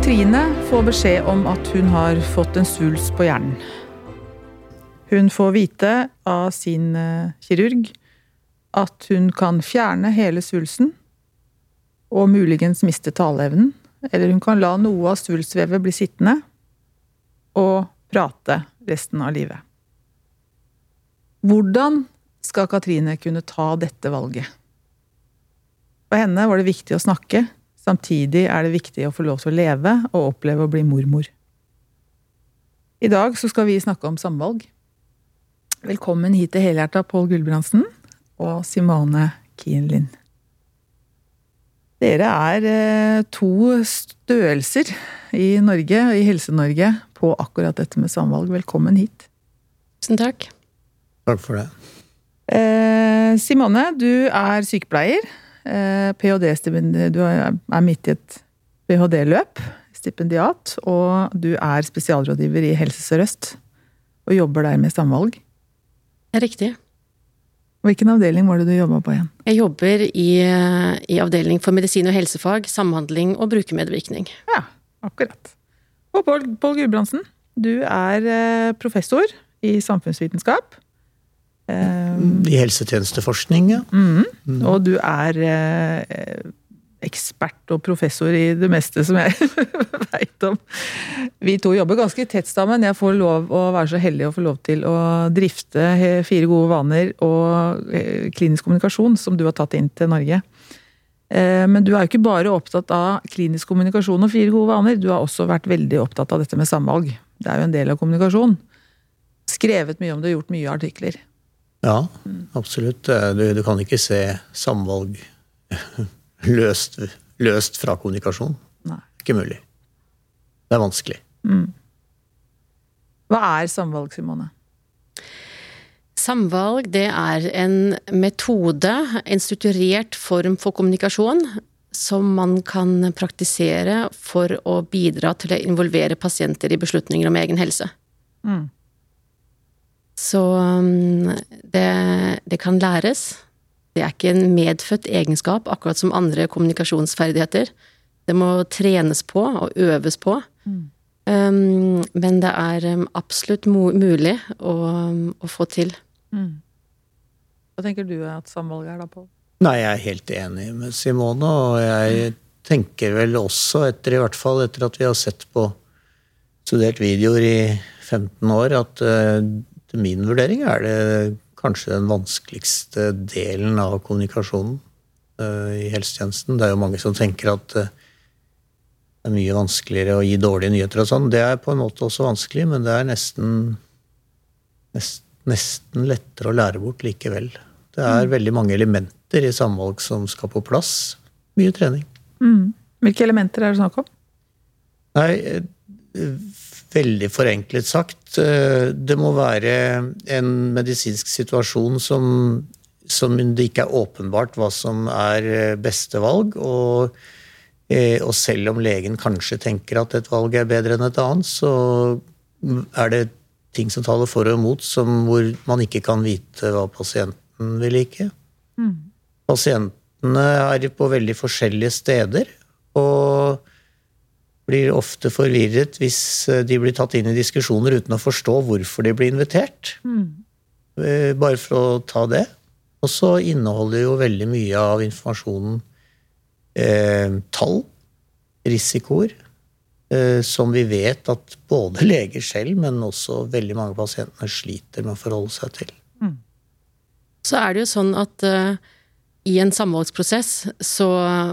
Katrine får beskjed om at hun har fått en svulst på hjernen. Hun får vite av sin eh, kirurg at hun kan fjerne hele svulsten og muligens miste taleevnen. Eller hun kan la noe av svulstvevet bli sittende og prate resten av livet. Hvordan skal Katrine kunne ta dette valget? For henne var det viktig å snakke, Samtidig er det viktig å få lov til å leve og oppleve å bli mormor. I dag så skal vi snakke om samvalg. Velkommen hit til helhjerta Pål Gulbrandsen og Simone Kienlin. Dere er eh, to størrelser i Norge, i Helse-Norge, på akkurat dette med samvalg. Velkommen hit. Tusen takk. Takk for det. Eh, Simone, du er sykepleier. Eh, ph.d.-stipendiat Du er midt i et ph.d.-løp, stipendiat, og du er spesialrådgiver i Helse Sør-Øst. Og jobber der med samvalg. Riktig. Hvilken avdeling var det du jobba på igjen? Jeg jobber i, i, avdeling for medisin og helsefag, samhandling og brukermedvirkning. Ja, akkurat. Og Pål Gudbrandsen, du er eh, professor i samfunnsvitenskap. Um, I helsetjenesteforskning, ja. Mm. Mm. Og du er eh, ekspert og professor i det meste som jeg veit om. Vi to jobber ganske tett sammen. Jeg får lov å være så heldig å få lov til å drifte Fire gode vaner og eh, klinisk kommunikasjon, som du har tatt inn til Norge. Eh, men du er jo ikke bare opptatt av klinisk kommunikasjon og fire gode vaner. Du har også vært veldig opptatt av dette med samvalg. Det er jo en del av kommunikasjon. Skrevet mye om det gjort mye artikler. Ja, absolutt. Du, du kan ikke se samvalg løst, løst fra kommunikasjon. Nei. Ikke mulig. Det er vanskelig. Mm. Hva er samvalg, Simone? Samvalg det er en metode, en strukturert form for kommunikasjon, som man kan praktisere for å bidra til å involvere pasienter i beslutninger om egen helse. Mm. Så um, det, det, kan læres. Det er ikke en medfødt egenskap, akkurat som andre kommunikasjonsferdigheter. Det må trenes på og øves på. Mm. Um, men det er um, absolutt mulig å, å, få til. Mm. Hva tenker du at samvalget er da, Pål? Nei, jeg er helt enig med Simone, og jeg tenker vel også, etter i hvert fall etter at vi har sett på studert videoer i 15 år, at uh, etter min vurdering er det kanskje den vanskeligste delen av kommunikasjonen uh, i helsetjenesten. Det er jo mange som tenker at uh, det er mye vanskeligere å gi dårlige nyheter og sånn. Det er på en måte også vanskelig, men det er nesten, nest, nesten lettere å lære bort likevel. Det er mm. veldig mange elementer i samvalg som skal på plass. Mye trening. Mm. Hvilke elementer er det snakk om? Nei, eh, veldig forenklet sagt. Eh, det må være en medisinsk situasjon som, som det ikke er åpenbart hva som er eh, beste valg. Og, eh, og, selv om legen kanskje tenker at et valg er bedre enn et annet, så er det ting som taler for og imot, som, hvor man ikke kan vite hva pasienten vil like. Mm. Pasientene er på veldig forskjellige steder. og blir ofte forvirret hvis eh, de blir tatt inn i diskusjoner uten å forstå hvorfor de blir invitert. Mm. Eh, bare for å ta det. Og så inneholder jo veldig mye av informasjonen eh, tall, risikoer, eh, som vi vet at både leger selv, men også veldig mange pasienter sliter med å forholde seg til. Mm. Så er det jo sånn at eh, i en samvalgsprosess så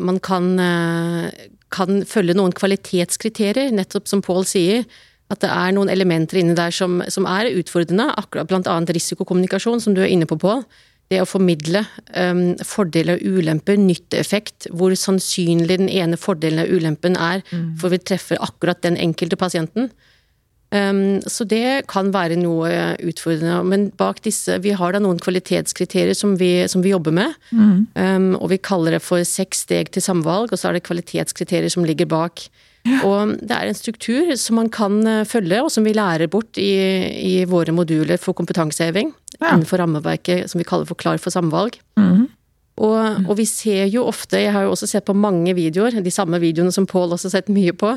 man kan uh, kan følge noen kvalitetskriterier, nettopp som Pål sier. At det er noen elementer inni der som, som er utfordrende, akkurat annet risikokommunikasjon, som du er inne på, Pål. Det å formidle um, fordeler og ulemper, nytteeffekt, hvor sannsynlig den ene fordelen og ulempen er, mm. for vi treffer akkurat den enkelte pasienten. Um, så det kan være noe utfordrende. Men bak disse Vi har da noen kvalitetskriterier som vi, som vi jobber med. Mm. Um, og vi kaller det for seks steg til samvalg, og så er det kvalitetskriterier som ligger bak. Ja. Og det er en struktur som man kan eh, følge, og som vi lærer bort i, i våre moduler for kompetanseheving. Ja. Innenfor rammeverket som vi kaller for Klar for samvalg. Mm. Og, og, vi ser jo ofte, jeg har jo også sett på mange videoer, de samme videoene som Pål også har sett mye på,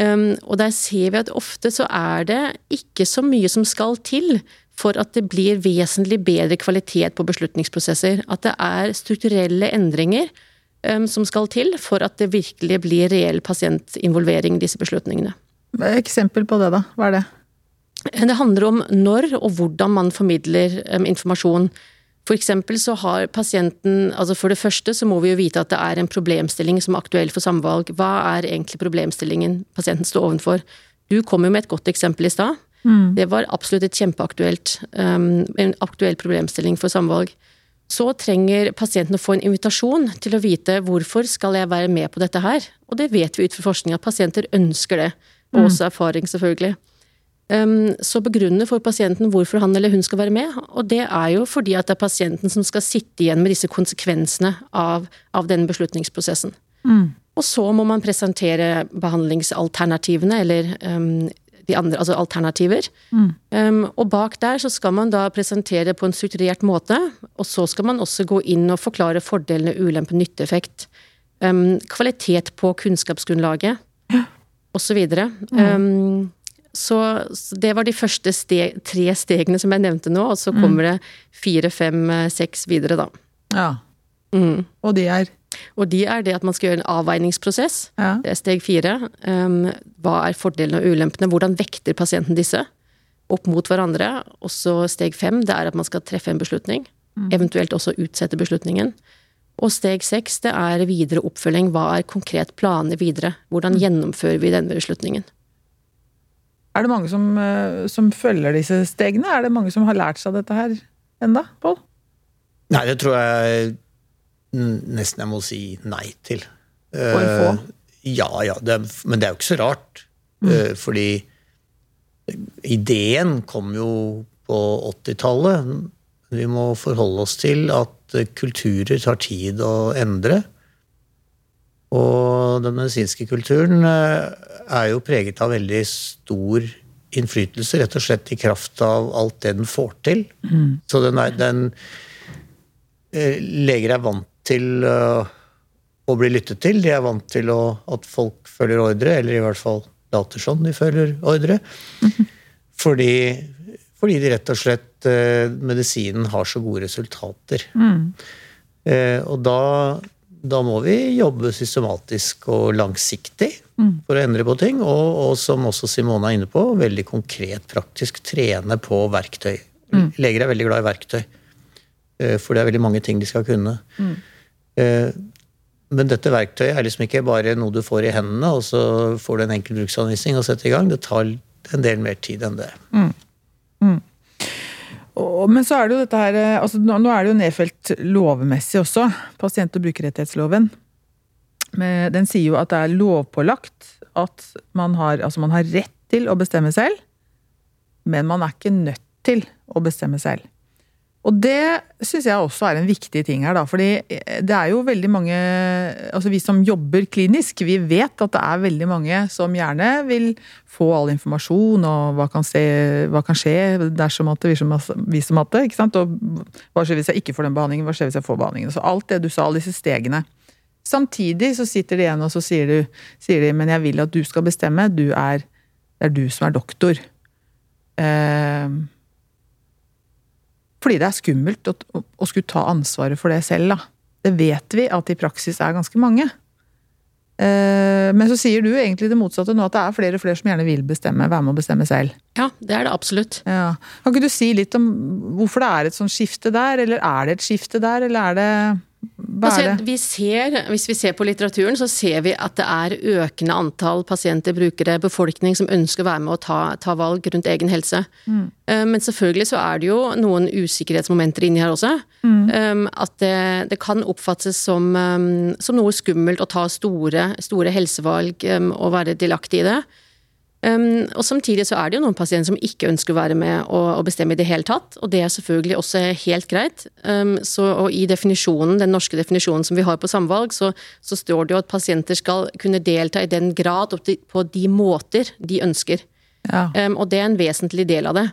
Um, og der ser vi at ofte så er det ikke så mye som skal til for at det blir vesentlig bedre kvalitet på beslutningsprosesser. At det er strukturelle endringer um, som skal til for at det virkelig blir reell pasientinvolvering i disse beslutningene. Eksempel på det, da? Hva er det? Det handler om når og hvordan man formidler um, informasjon. For eksempel så har pasienten altså For det første så må vi jo vite at det er en problemstilling som er aktuell for samvalg. Hva er egentlig problemstillingen pasienten står ovenfor? Du kom jo med et godt eksempel i stad. Mm. Det var absolutt et kjempeaktuelt um, en aktuell problemstilling for samvalg. Så trenger pasienten å få en invitasjon til å vite hvorfor skal jeg være med på dette her. Og det vet vi ut fra forskning at pasienter ønsker det. Og mm. også erfaring, selvfølgelig. Ehm, så begrunner for pasienten hvorfor han eller hun skal være med. Og det er jo fordi at det er pasienten som skal sitte igjen med disse konsekvensene av, av denne beslutningsprosessen. Mm. Og så må man presentere behandlingsalternativene, eller um, de andre, altså alternativer. Mm. Um, og bak der så skal man da presentere på en strukturert måte, og så skal man også gå inn og forklare fordelene, ulempe, nytteeffekt. Um, kvalitet på kunnskapsgrunnlaget, ja. osv. Mm. Um, så, det var de første steg, tre stegene som jeg nevnte nå, og så mm. kommer det fire, fem, seks videre, da. Ja. Mm. Og de er? Og de er det at man skal gjøre en avveiningsprosess. Ja. Det er steg fire. Um, hva er fordelene og ulempene? Hvordan vekter pasienten disse opp mot hverandre? Og så steg fem, det er at man skal treffe en beslutning. Mm. Eventuelt også utsette beslutningen. Og steg seks, det er videre oppfølging. Hva er konkret planer videre? Hvordan mm. gjennomfører vi denne beslutningen? Er det mange som, eh, som, følger disse stegene? Er det mange som har lært seg dette her enda, Pål? Nei, det tror jeg nesten jeg må si nei til. For få? Eh, ja, ja. Det, men det er jo ikke så rart. Mm. Eh, fordi ideen kom jo på 80-tallet. Vi må forholde oss til at kulturer tar tid å endre. Og den medisinske kulturen er jo preget av veldig stor innflytelse, rett og slett i kraft av alt det den får til. Mm. Så den, er, den eh, Leger er vant til uh, å bli lyttet til. De er vant til å, at folk følger ordre, eller i hvert fall later som de følger ordre. Mm. Fordi, fordi, de rett og slett uh, Medisinen har så gode resultater. Mm. Og da da må vi jobbe systematisk og langsiktig. For å endre på ting. Og, og, som også Simone er inne på, veldig konkret, praktisk trene på verktøy. Mm. Leger er veldig glad i verktøy, eh, for det er veldig mange ting de skal kunne. Mm. Eh, men dette verktøyet er liksom ikke bare noe du får i hendene, og så får du en enkel bruksanvisning og setter i gang. Det tar en del mer tid enn det. Mm. mm. Men så er det jo dette her eh, altså Nå er det jo nedfelt lovmessig også, pasient- og brukerrettighetsloven. Den sier jo at det er lovpålagt at man har, altså man har rett til å bestemme selv, men man er ikke nødt til å bestemme selv. Og det syns jeg også er en viktig ting her, da. Fordi eh, det er jo veldig mange Altså vi som jobber klinisk, vi vet at det er veldig mange som gjerne vil få all informasjon og hva kan, se, hva kan skje dersom at det viser hatt det, ikke sant. Og hva skjer hvis jeg ikke får den behandlingen, hva skjer hvis jeg får behandlingen. Så alt det du sa, alle disse stegene. Samtidig så sitter de igjen og så sier, du, sier de men jeg vil at du skal bestemme. Du er, det er du som er doktor. Eh, fordi det er skummelt å, å, skulle ta ansvaret for det selv, da. Det vet vi at i praksis er ganske mange. Eh, men så sier du egentlig det motsatte nå, at det er flere og flere som gjerne vil bestemme, være med å bestemme selv. Ja, det er det absolutt. Ja. Kan ikke du si litt om hvorfor det er et sånt skifte der, eller er det et skifte der, eller er det Altså, vi ser, hvis vi ser på litteraturen, så ser vi at det er økende antall pasienter, brukere, befolkning som ønsker å være med og ta, ta valg rundt egen helse. Mm. Eh, men selvfølgelig så er det jo noen usikkerhetsmomenter inni her også. Mm. Um, at det, det, kan oppfattes som, um, som, noe skummelt å ta store, store helsevalg og være delaktig i det. Um, og Samtidig så er det jo noen pasienter som ikke ønsker å være med og, og bestemme i det hele tatt, og det er selvfølgelig også helt greit. Um, så, og I definisjonen, den norske definisjonen som vi har på samvalg, så, så står det jo at pasienter skal kunne delta i den grad og på de måter de ønsker. Ja. Um, og det er en vesentlig del av det.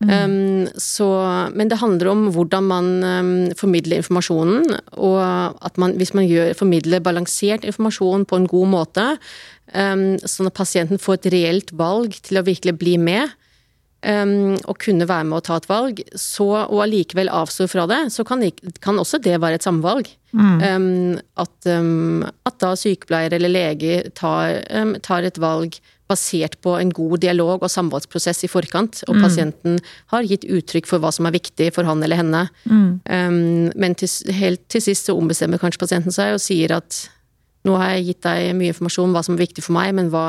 Mm. Så, men det handler om hvordan man formidler informasjonen, og at man, hvis man gjør, formidler balansert informasjon på en god måte, Um, sånn at pasienten får et reelt valg til å virkelig bli med. Um, og kunne være med å ta et valg, så, og allikevel avstå fra det, så kan, kan, også det være et samvalg. Mm. Um, at, um, at, da sykepleier eller lege tar, tar, et valg basert på en god dialog og samvalgsprosess i forkant, og mm. pasienten har gitt uttrykk for hva som er viktig for han eller henne. Mm. men til, helt til sist så ombestemmer kanskje pasienten seg og sier at nå har jeg gitt deg mye informasjon om hva som er viktig for meg, men hva,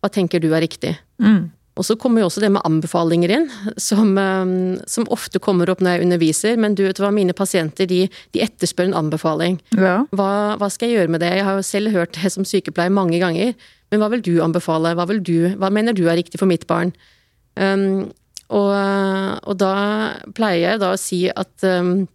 hva tenker du er riktig? Mm. Og så kommer jo også det med anbefalinger inn, som, um, som, ofte kommer opp når jeg underviser. Men du vet hva, mine pasienter de, de etterspør en anbefaling. Ja. Hva, hva, skal jeg gjøre med det? Jeg har jo selv hørt det som sykepleier mange ganger. Men hva vil du anbefale? Hva, du, hva mener du er riktig for mitt barn? Um, og, og, da pleier jeg da å si at um,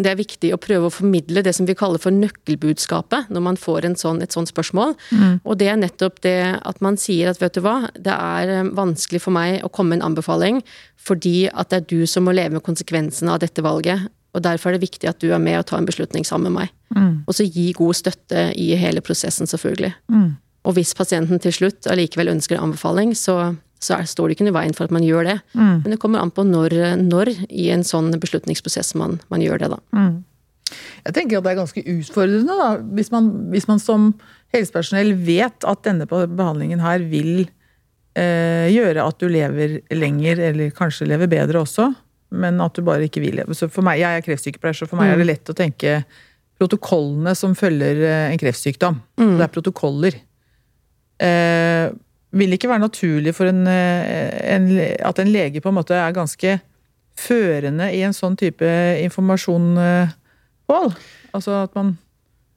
det er viktig å prøve å formidle det som vi kaller for nøkkelbudskapet når man får sånn, et sånt spørsmål. Mm. Og det er nettopp det at man sier at vet du hva, det er eh, vanskelig for meg å komme med en anbefaling fordi at det er du som må leve med konsekvensene av dette valget. Og derfor er det viktig at du er med og tar en beslutning sammen med meg. Mm. Og så gi god støtte i hele prosessen, selvfølgelig. Mm. Og hvis pasienten til slutt allikevel ønsker en anbefaling, så så er, står det ikke noe i veien for at man gjør det. Mm. Men det kommer an på når, når, i en sånn beslutningsprosess man, man gjør det, da. Mm. Jeg tenker at det er ganske utfordrende, da. Hvis man, hvis man som helsepersonell vet at denne behandlingen her vil eh, gjøre at du lever lenger, eller kanskje lever bedre også, men at du bare ikke vil leve. Så for meg, Jeg er kreftsykepleier, så for meg er det mm. lett å tenke protokollene som følger eh, en kreftsykdom. Mm. Det er protokoller. Eh, vil det ikke være naturlig for en, eh, en, at en lege på en måte er ganske førende i en sånn type informasjon, eh, Pål? Altså at man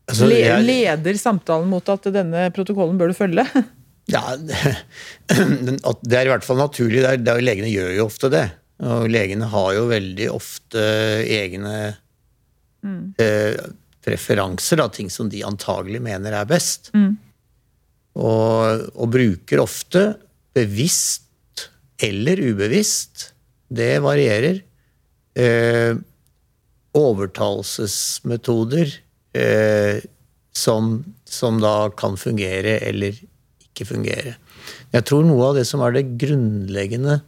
altså, jeg... leder samtalen mot at denne protokollen bør du følge? Ja, Det er i hvert fall naturlig. Det er, det er, legene gjør jo ofte det. Og legene har jo veldig ofte egne mm. eh, preferanser, da, ting som de antagelig mener er best. Mm. Og, og bruker ofte, bevisst eller ubevisst, det varierer, eh, overtalelsesmetoder eh, som, som, da kan fungere eller ikke fungere. Jeg tror noe av det som er det grunnleggende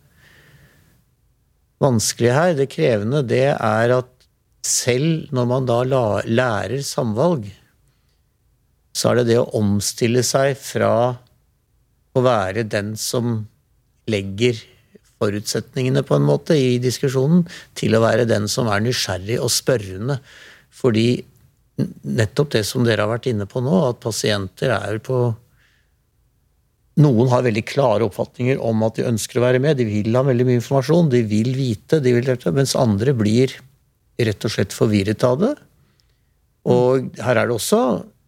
vanskelige her, det krevende, det er at selv når man da lærer samvalg, så er det det å omstille seg fra å være den som legger forutsetningene på en måte i diskusjonen, til å være den som er nysgjerrig og spørrende. Fordi nettopp det som dere har vært inne på nå, at pasienter er på Noen har veldig klare oppfatninger om at de ønsker å være med. De vil ha veldig mye informasjon, de vil vite, de vil delta, mens andre blir rett og slett forvirret av det. Og her er det også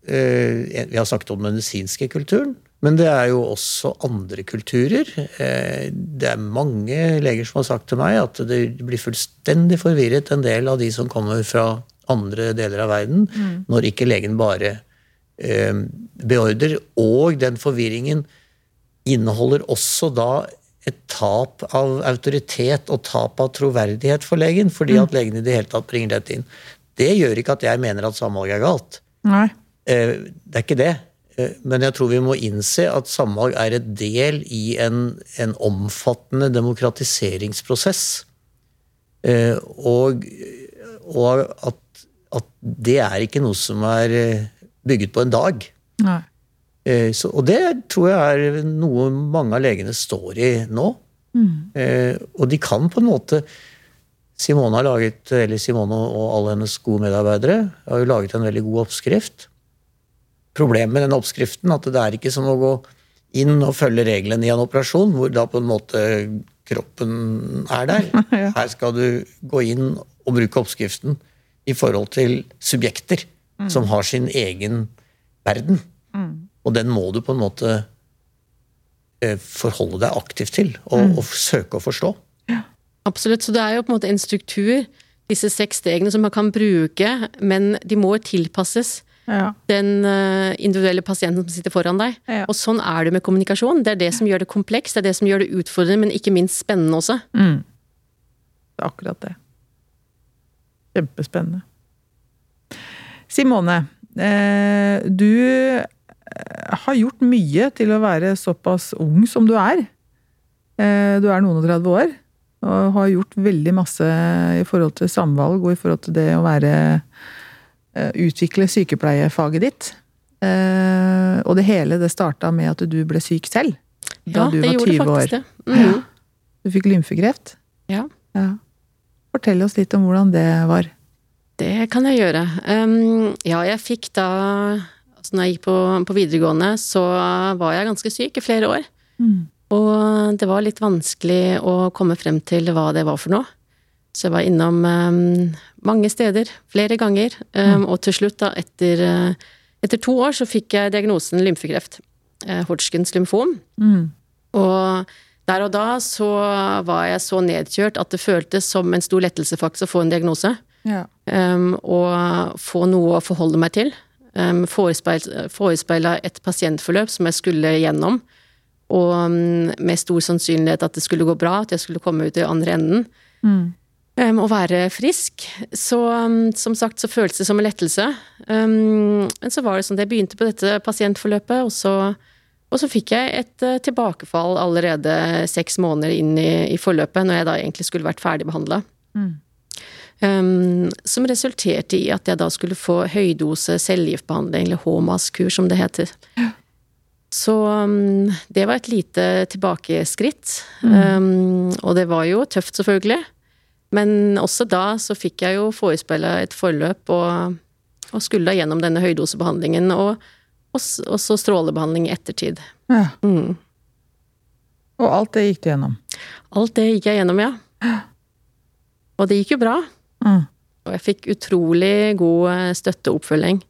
vi har snakket om den medisinske kulturen, men det er jo også andre kulturer. Eh, det er mange leger som har sagt til meg at det blir fullstendig forvirret en del av de som kommer fra andre deler av verden, mm. når ikke legen bare eh, beordrer. Og den forvirringen inneholder også da et tap av autoritet og tap av troverdighet for legen, fordi mm. at legen i det hele tatt bringer dette inn. Det gjør ikke at jeg mener at samvalg er galt. Nei. Eh, det er ikke det. Eh, men jeg tror vi må innse at samvalg er et del i en, en omfattende demokratiseringsprosess. Eh, og, og at, at, det er ikke noe som er bygget på en dag. Så, og det tror jeg er noe mange av legene står i nå. Mm. Og de kan på en måte Simone har laget, eller Simone og alle hennes gode medarbeidere har jo laget en veldig god oppskrift problemet med den oppskriften at det er ikke som å gå inn og følge reglene i en operasjon, hvor da på en måte kroppen er der. Her skal du gå inn og bruke oppskriften i forhold til subjekter mm. som har sin egen verden. Mm. Og den må du på en måte eh, forholde deg aktivt til, og, og søke å forstå. Absolutt. Så det er jo på en måte en struktur, disse seks stegene, som man kan bruke, men de må tilpasses Ja. den eh, individuelle pasienten som sitter foran deg. Ja. Og sånn er det med kommunikasjon. Det er det som gjør det komplekst, det er det som gjør det utfordrende, men ikke minst spennende også. Mm. Det er akkurat det. Kjempespennende. Simone, eh, du eh, har gjort mye til å være såpass ung som du er. Du er noen og 30 år og har gjort veldig masse i forhold til samvalg og i forhold til det å være Utvikle sykepleiefaget ditt. Eh, og det hele det starta med at du ble syk selv. Da Ja, du var 20 år. det. Mhm. Du fikk lymfekreft. Ja. Ja. Fortell oss litt om hvordan det var. Det kan jeg gjøre. Um, ja, jeg fikk da altså Når jeg gikk på, på videregående, så var jeg ganske syk i flere år. Og det var litt vanskelig å komme frem til hva det var for noe. Så jeg var innom um, mange steder, flere ganger. Um, Og til slutt, da, etter, uh, etter to år, så fikk jeg diagnosen lymfekreft. Uh, Hodgkins lymfom. Mm. Og der og da så var jeg så nedkjørt at det føltes som en stor lettelse faktisk å få en diagnose. Ja. Um, og få noe å forholde meg til. Um, Forespeila et pasientforløp som jeg skulle gjennom. Og um, med stor sannsynlighet at det skulle gå bra, at jeg skulle komme ut i andre enden. Mm. Um, og være frisk. Så um, som sagt så føltes det som en lettelse. Um, men så var det sånn at jeg begynte på dette pasientforløpet, og så, og så fikk jeg et uh, tilbakefall allerede seks måneder inn i, i forløpet, når jeg da egentlig skulle vært ferdigbehandla. Mm. Um, som resulterte i at jeg da skulle få høydose cellegiftbehandling, eller HMAS-kur, som det heter. Så um, det var et lite tilbakeskritt. Um, og det var jo tøft, selvfølgelig. Men også da så fikk jeg jo forespeila et forløp, og, og skulle da gjennom denne høydosebehandlingen, og, så strålebehandling i ettertid. ja. Mm. Og alt det gikk du gjennom. Alt det gikk jeg gjennom, ja. Og det gikk jo bra. Mm. Og jeg fikk utrolig god eh, støtte og oppfølging.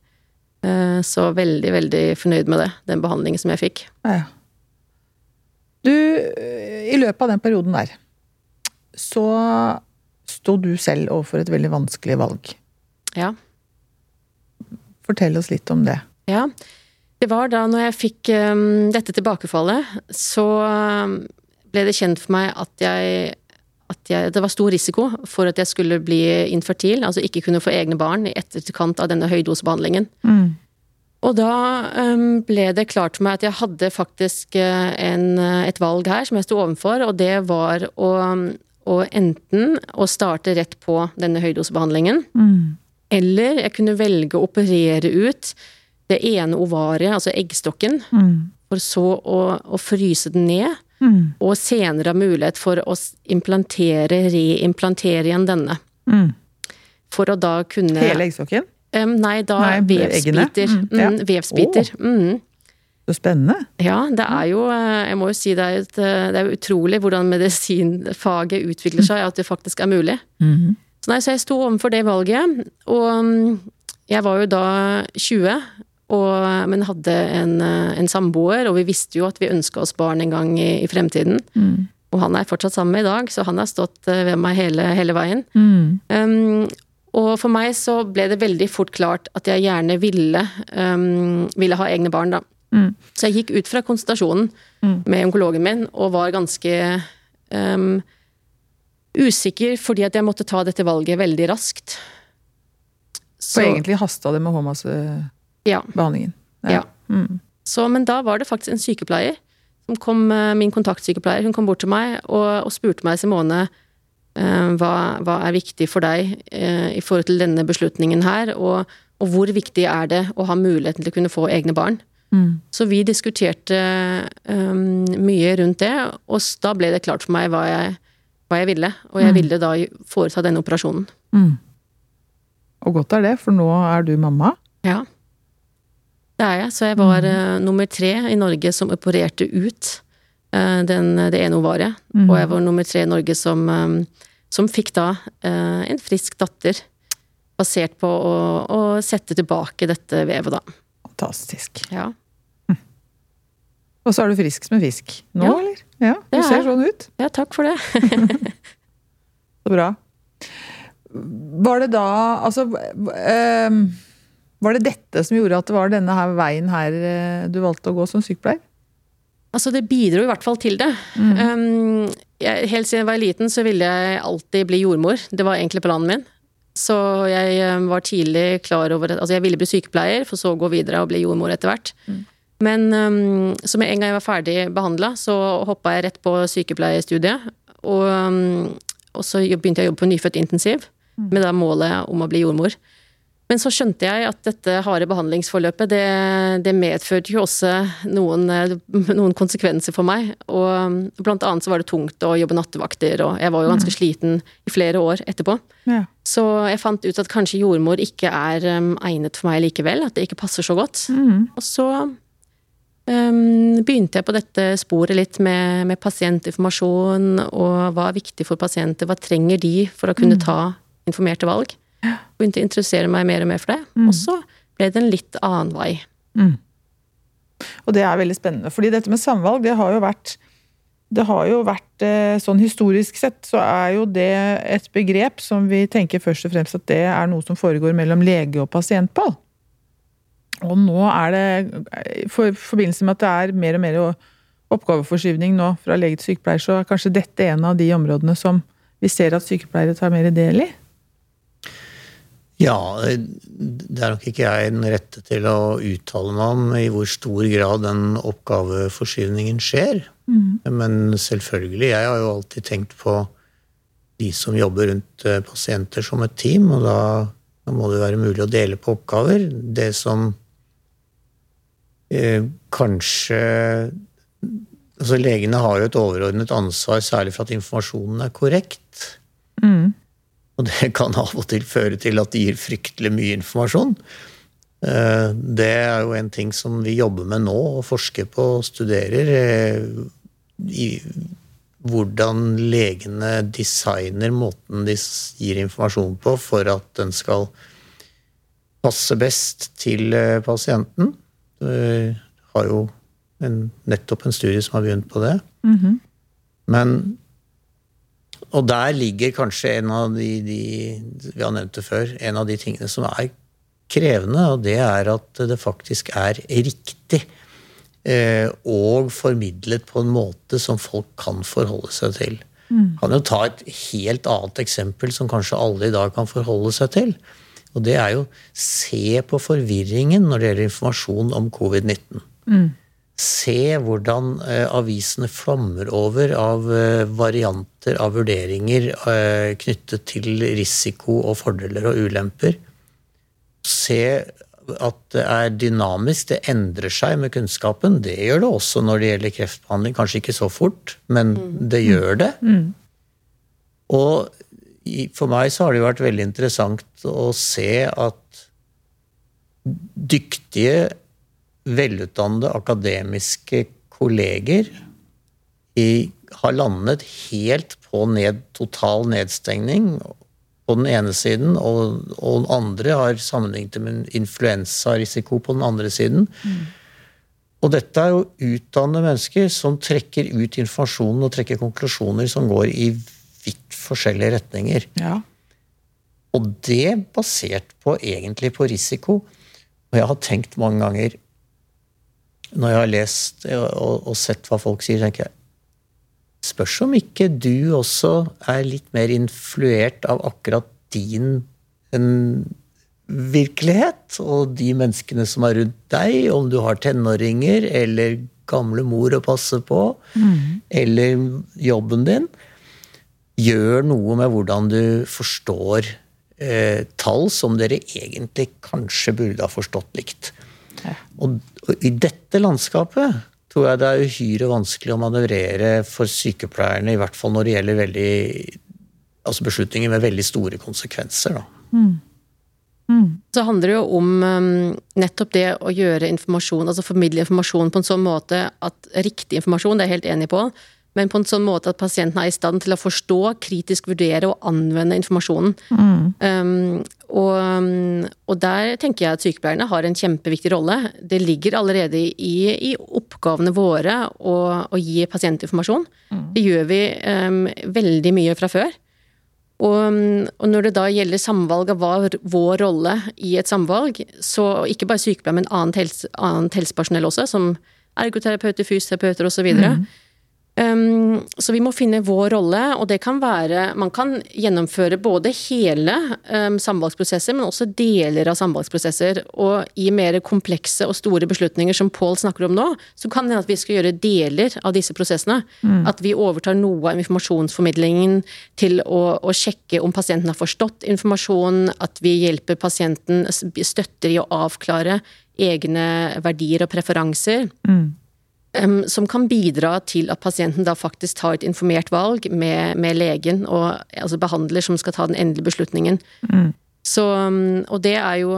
Eh, Så veldig, veldig fornøyd med det, den behandlingen som jeg fikk. Ja. Du, i løpet av den perioden der, så sto du selv overfor et veldig vanskelig valg. Ja. Fortell oss litt om det. ja. Det var da når jeg fikk um, dette tilbakefallet, så eh, ble det kjent for meg at jeg at jeg, det var stor risiko for at jeg skulle bli infertil, altså ikke kunne få egne barn i etterkant av denne høydosebehandlingen. Mm. Og da um, ble det klart for meg at jeg hadde faktisk eh, en, eh, et valg her som jeg sto overfor, og det var å, å enten å starte rett på denne høydosebehandlingen, Mm. eller jeg kunne velge å operere ut det ene ovariet, altså eggstokken, Mm. for så å, å fryse den ned, Mm. og senere ha mulighet for å implantere, reimplantere igjen denne. For å da kunne Hele eggstokken? Um, Nei, da Nei, vevsbiter. Mm, ja. Mm, vevsbiter. Mm. Så spennende. Ja, det er jo eh, Jeg må jo si det er, et, eh, det er utrolig hvordan medisinfaget utvikler seg, at det faktisk er mulig. Mm. Så, nei, så jeg sto overfor det valget, og mm, jeg var jo da 20, og, men hadde en, eh, en samboer, og vi visste jo at vi ønska oss barn en gang i, i fremtiden. Mm. Og han er fortsatt sammen med i dag, så han har stått ved meg hele, hele veien. Mm. Um, og for meg så ble det veldig fort klart at jeg gjerne ville, um, ville ha egne barn, da. Mm. Så jeg gikk ut fra konsultasjonen Mm. med onkologen min og var ganske um, usikker fordi at jeg måtte ta dette valget veldig raskt. og egentlig hasta det med HMAS-behandlingen. Ja. Mm. Så, men da var det faktisk en sykepleier, som kom, eh, min kontaktsykepleier, hun kom bort til meg og, og spurte meg Simone, uh, hva, hva er viktig for deg uh, i forhold til denne beslutningen her, og, og hvor viktig er det å ha muligheten til å kunne få egne barn? Mm. Så vi diskuterte um, mye rundt det, og da ble det klart for meg hva jeg, hva jeg ville. Og jeg ville da foreta denne operasjonen. Mm. Og godt er det, for nå er du mamma. Ja. Det er jeg. Så jeg var uh, nummer tre i Norge som opererte ut uh, den, det ene ovaret. Mm. Og jeg var nummer tre i Norge som, um, som fikk da uh, en frisk datter. Basert på å, å sette tilbake dette vevet, da. Fantastisk. Ja. Og så er du frisk som en fisk nå, Ja, eller? Ja, du er ser sånn ut. Ja, takk for det. Så bra. Var det da Altså ehm, Var det dette som gjorde at det var denne her veien her eh, du valgte å gå som sykepleier? Altså, det bidro i hvert fall til det. Um, jeg, helt siden jeg var liten, så ville jeg alltid bli jordmor. Det var egentlig planen min. Så jeg um, var tidlig klar over at Altså, jeg ville bli sykepleier, for så å gå videre og bli jordmor etter hvert. Men um, så med en gang jeg var ferdig behandla, så hoppa jeg rett på sykepleierstudiet. Og, um, og så begynte jeg å jobbe på nyfødt intensiv, med da målet om å bli jordmor. Men så skjønte jeg at dette harde behandlingsforløpet, det, det medførte jo også noen, eh, noen konsekvenser for meg. Og um, blant annet så var det tungt å jobbe nattevakter, og jeg var jo ganske sliten i flere år etterpå. Ja. Så jeg fant ut at kanskje jordmor ikke er um, egnet for meg likevel, at det ikke passer så godt. Og så begynte jeg på dette sporet litt med, med pasientinformasjon, og hva er viktig for pasienter, hva trenger de for å kunne ta informerte valg. Begynte å interessere meg mer og mer for det, og så ble det en litt annen vei. Og det er veldig spennende, fordi dette med samvalg, det har jo vært det har jo vært, eh, sånn Historisk sett så er jo det et begrep som vi tenker først og fremst at det er noe som foregår mellom lege og pasient på. Og nå er det, i for, forbindelse med at det er mer og mer oppgaveforskyvning nå fra lege til sykepleier, så er kanskje dette en av de områdene som vi ser at sykepleiere tar mer del i? Ja, det er nok ikke jeg den rette til å uttale meg om i hvor stor grad den oppgaveforskyvningen skjer. Men selvfølgelig, jeg har jo alltid tenkt på de som jobber rundt eh, pasienter som et team, og da, da må det være mulig å dele på oppgaver. Det som eh, kanskje Altså, legene har jo et overordnet ansvar, særlig for at informasjonen er korrekt. Og det kan av og til føre til at de gir fryktelig mye informasjon. Eh, Det er jo en ting som vi jobber med nå og forsker på og studerer. eh, I hvordan legene designer måten de gir informasjon på for at den skal passe best til pasienten. Vi har jo en, nettopp en studie som har begynt på det. Men og der ligger kanskje en av de, de Vi har nevnt det før. En av de tingene som er krevende, og det er at det faktisk er riktig. Eh, og formidlet på en måte som folk kan forholde seg til. Kan jo ta et helt annet eksempel som kanskje alle i dag kan forholde seg til. Og det er jo se på forvirringen når det gjelder informasjon om covid-19. Se hvordan eh, avisene flommer over av eh, varianter av vurderinger eh, knyttet til risiko og fordeler og ulemper. Se at det er dynamisk, det endrer seg med kunnskapen. Det gjør det også når det gjelder kreftbehandling. Kanskje ikke så fort, men det gjør det. Og i- for meg så har det jo vært veldig interessant å se at dyktige velutdannede akademiske kolleger i, har landet helt på ned, total nedstengning på den ene siden, og, og den andre har sammenlignet med influensarisiko på den andre siden. Og dette er jo utdannede mennesker som trekker ut informasjonen og trekker konklusjoner som går i vidt forskjellige retninger. Ja. Og det basert på egentlig på risiko. Og jeg har tenkt mange ganger når jeg har lest og, og sett hva folk sier, tenker jeg Spørs om ikke du også er litt mer influert av akkurat din en, virkelighet, og de menneskene som er rundt deg, om du har tenåringer eller gamle mor å passe på, eller jobben din, gjør noe med hvordan du forstår eh, tall som dere egentlig kanskje burde ha forstått likt. Og, og i dette landskapet tror jeg det er uhyre vanskelig å manøvrere for sykepleierne, i hvert fall når det gjelder veldig, altså beslutninger med veldig store konsekvenser. Da. Så handler det jo om um, nettopp det å gjøre informasjon, altså formidle informasjon på en sånn måte at riktig informasjon, det er jeg helt enig på, men på en sånn måte at pasienten er i stand til å forstå, kritisk vurdere og anvende informasjonen. Um, og, og, der tenker jeg at sykepleierne har en kjempeviktig rolle. Det ligger allerede i, i oppgavene våre å, å, gi pasientinformasjon. Det gjør vi um, veldig mye fra før. Og, og, når det da gjelder samvalg av hva vår rolle i et samvalg, så ikke bare sykepleiere, men annet, helse, annet helsepersonell også, som ergoterapeuter, fysioterapeuter osv. Mm. Um, så vi må finne vår rolle, og det kan være Man kan gjennomføre både hele um, samvalgsprosesser, men også deler av samvalgsprosesser. Og i mer komplekse og store beslutninger som Pål snakker om nå, så kan det at vi skal gjøre deler av disse prosessene. Mm. At vi overtar noe av informasjonsformidlingen til å, å, sjekke om pasienten har forstått informasjonen, at vi hjelper pasienten, støtter i å avklare egne verdier og preferanser. Mm som kan bidra til at pasienten da faktisk tar et informert valg med, med legen og altså behandler som skal ta den endelige beslutningen. Mm. Så, og det er jo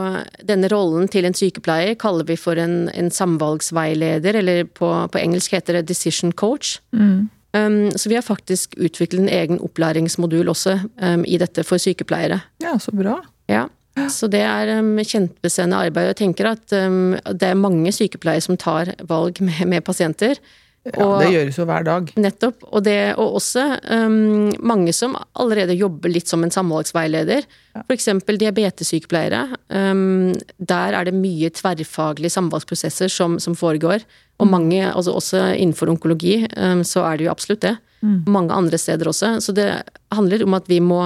Denne rollen til en sykepleier kaller vi for en, en samvalgsveileder, eller på, på, engelsk heter det decision coach. Mm. Um, så vi har faktisk utviklet en egen opplæringsmodul også um, i dette for sykepleiere. Ja, så bra. Ja. Så det er um, kjempespennende arbeid. Jeg tenker at um, det er mange sykepleiere som tar valg med, med pasienter. Ja, det gjøres jo hver dag. Nettopp. Og, det, og også um, mange som allerede jobber litt som en samvalgsveileder. Ja. F.eks. diabetessykepleiere. Um, der er det mye tverrfaglige samvalgsprosesser som, som foregår. Og mm. mange, altså også innenfor onkologi, um, så er det jo absolutt det. Mm. Mange andre steder også. Så det handler om at vi må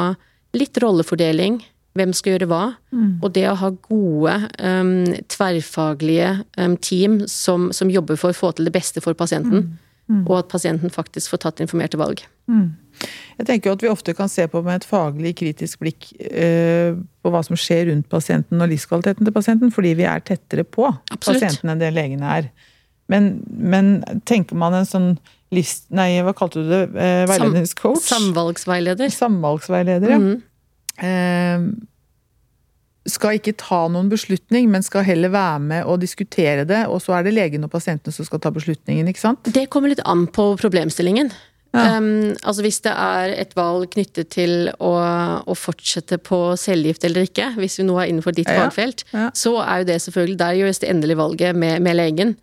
Litt rollefordeling hvem skal gjøre hva. Mm. Og det å ha gode, um, tverrfaglige um, team som, som, jobber for å få til det beste for pasienten. Mm. Mm. Og at pasienten faktisk får tatt informerte valg. Mm. Jeg tenker at vi ofte kan se på med et faglig, kritisk blikk uh, på hva som skjer rundt pasienten og livskvaliteten til pasienten, fordi vi er tettere på Absolutt. pasienten enn det legene er. Men, men, tenker man en sånn list... Nei, hva kalte du det? Uh, veiledningscoach? Sam, samvalgsveileder. Samvalgsveileder, ja. Ehm, skal ikke ta noen beslutning, men skal heller være med og diskutere det. Og så er det legen og pasientene som skal ta beslutningen, ikke sant? Det kommer litt an på problemstillingen. Ja. Um, altså Hvis det er et valg knyttet til å, å, fortsette på cellegift eller ikke, hvis vi nå er innenfor ditt ja. fagfelt, ja. så er jo det selvfølgelig Der gjøres det endelige valget med, med legen.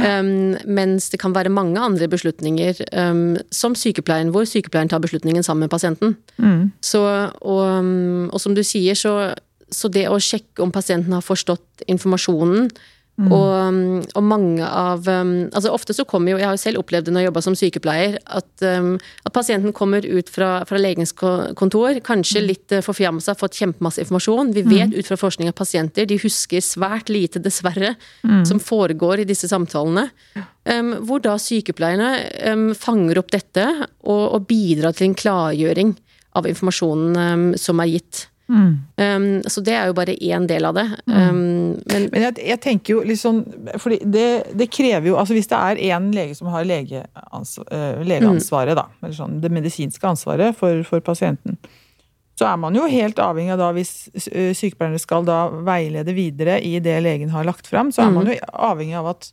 Um, mens det kan være mange andre beslutninger, um, som sykepleien, hvor sykepleieren tar beslutningen sammen med pasienten. Mm. Så, og, og, som du sier, så, så det å sjekke om pasienten har forstått informasjonen, Mm. Og, um, og, mange av um, altså Ofte så kommer jo Jeg har jo selv opplevd det når jeg jobba som sykepleier, at, um, at, pasienten kommer ut fra, fra legens kontor, kanskje mm. litt uh, forfjamsa, fått kjempemasse informasjon. Vi vet mm. ut fra forskning at pasienter de husker svært lite, dessverre, mm. som foregår i disse samtalene. Um, hvor da sykepleierne um, fanger opp dette og, og, bidrar til en klargjøring av informasjonen som er gitt. Mm. Um, så det er jo bare én del av det. Mm. Um, men, men jeg, jeg, tenker jo litt sånn For det, det, krever jo altså Hvis det er én lege som har legeansvar, uh, legeansvaret, mm. da, eller sånn det medisinske ansvaret for, for, pasienten, så er man jo helt avhengig av da, hvis uh, sykepleierne skal da veilede videre i det legen har lagt fram, så er man mm. jo avhengig av at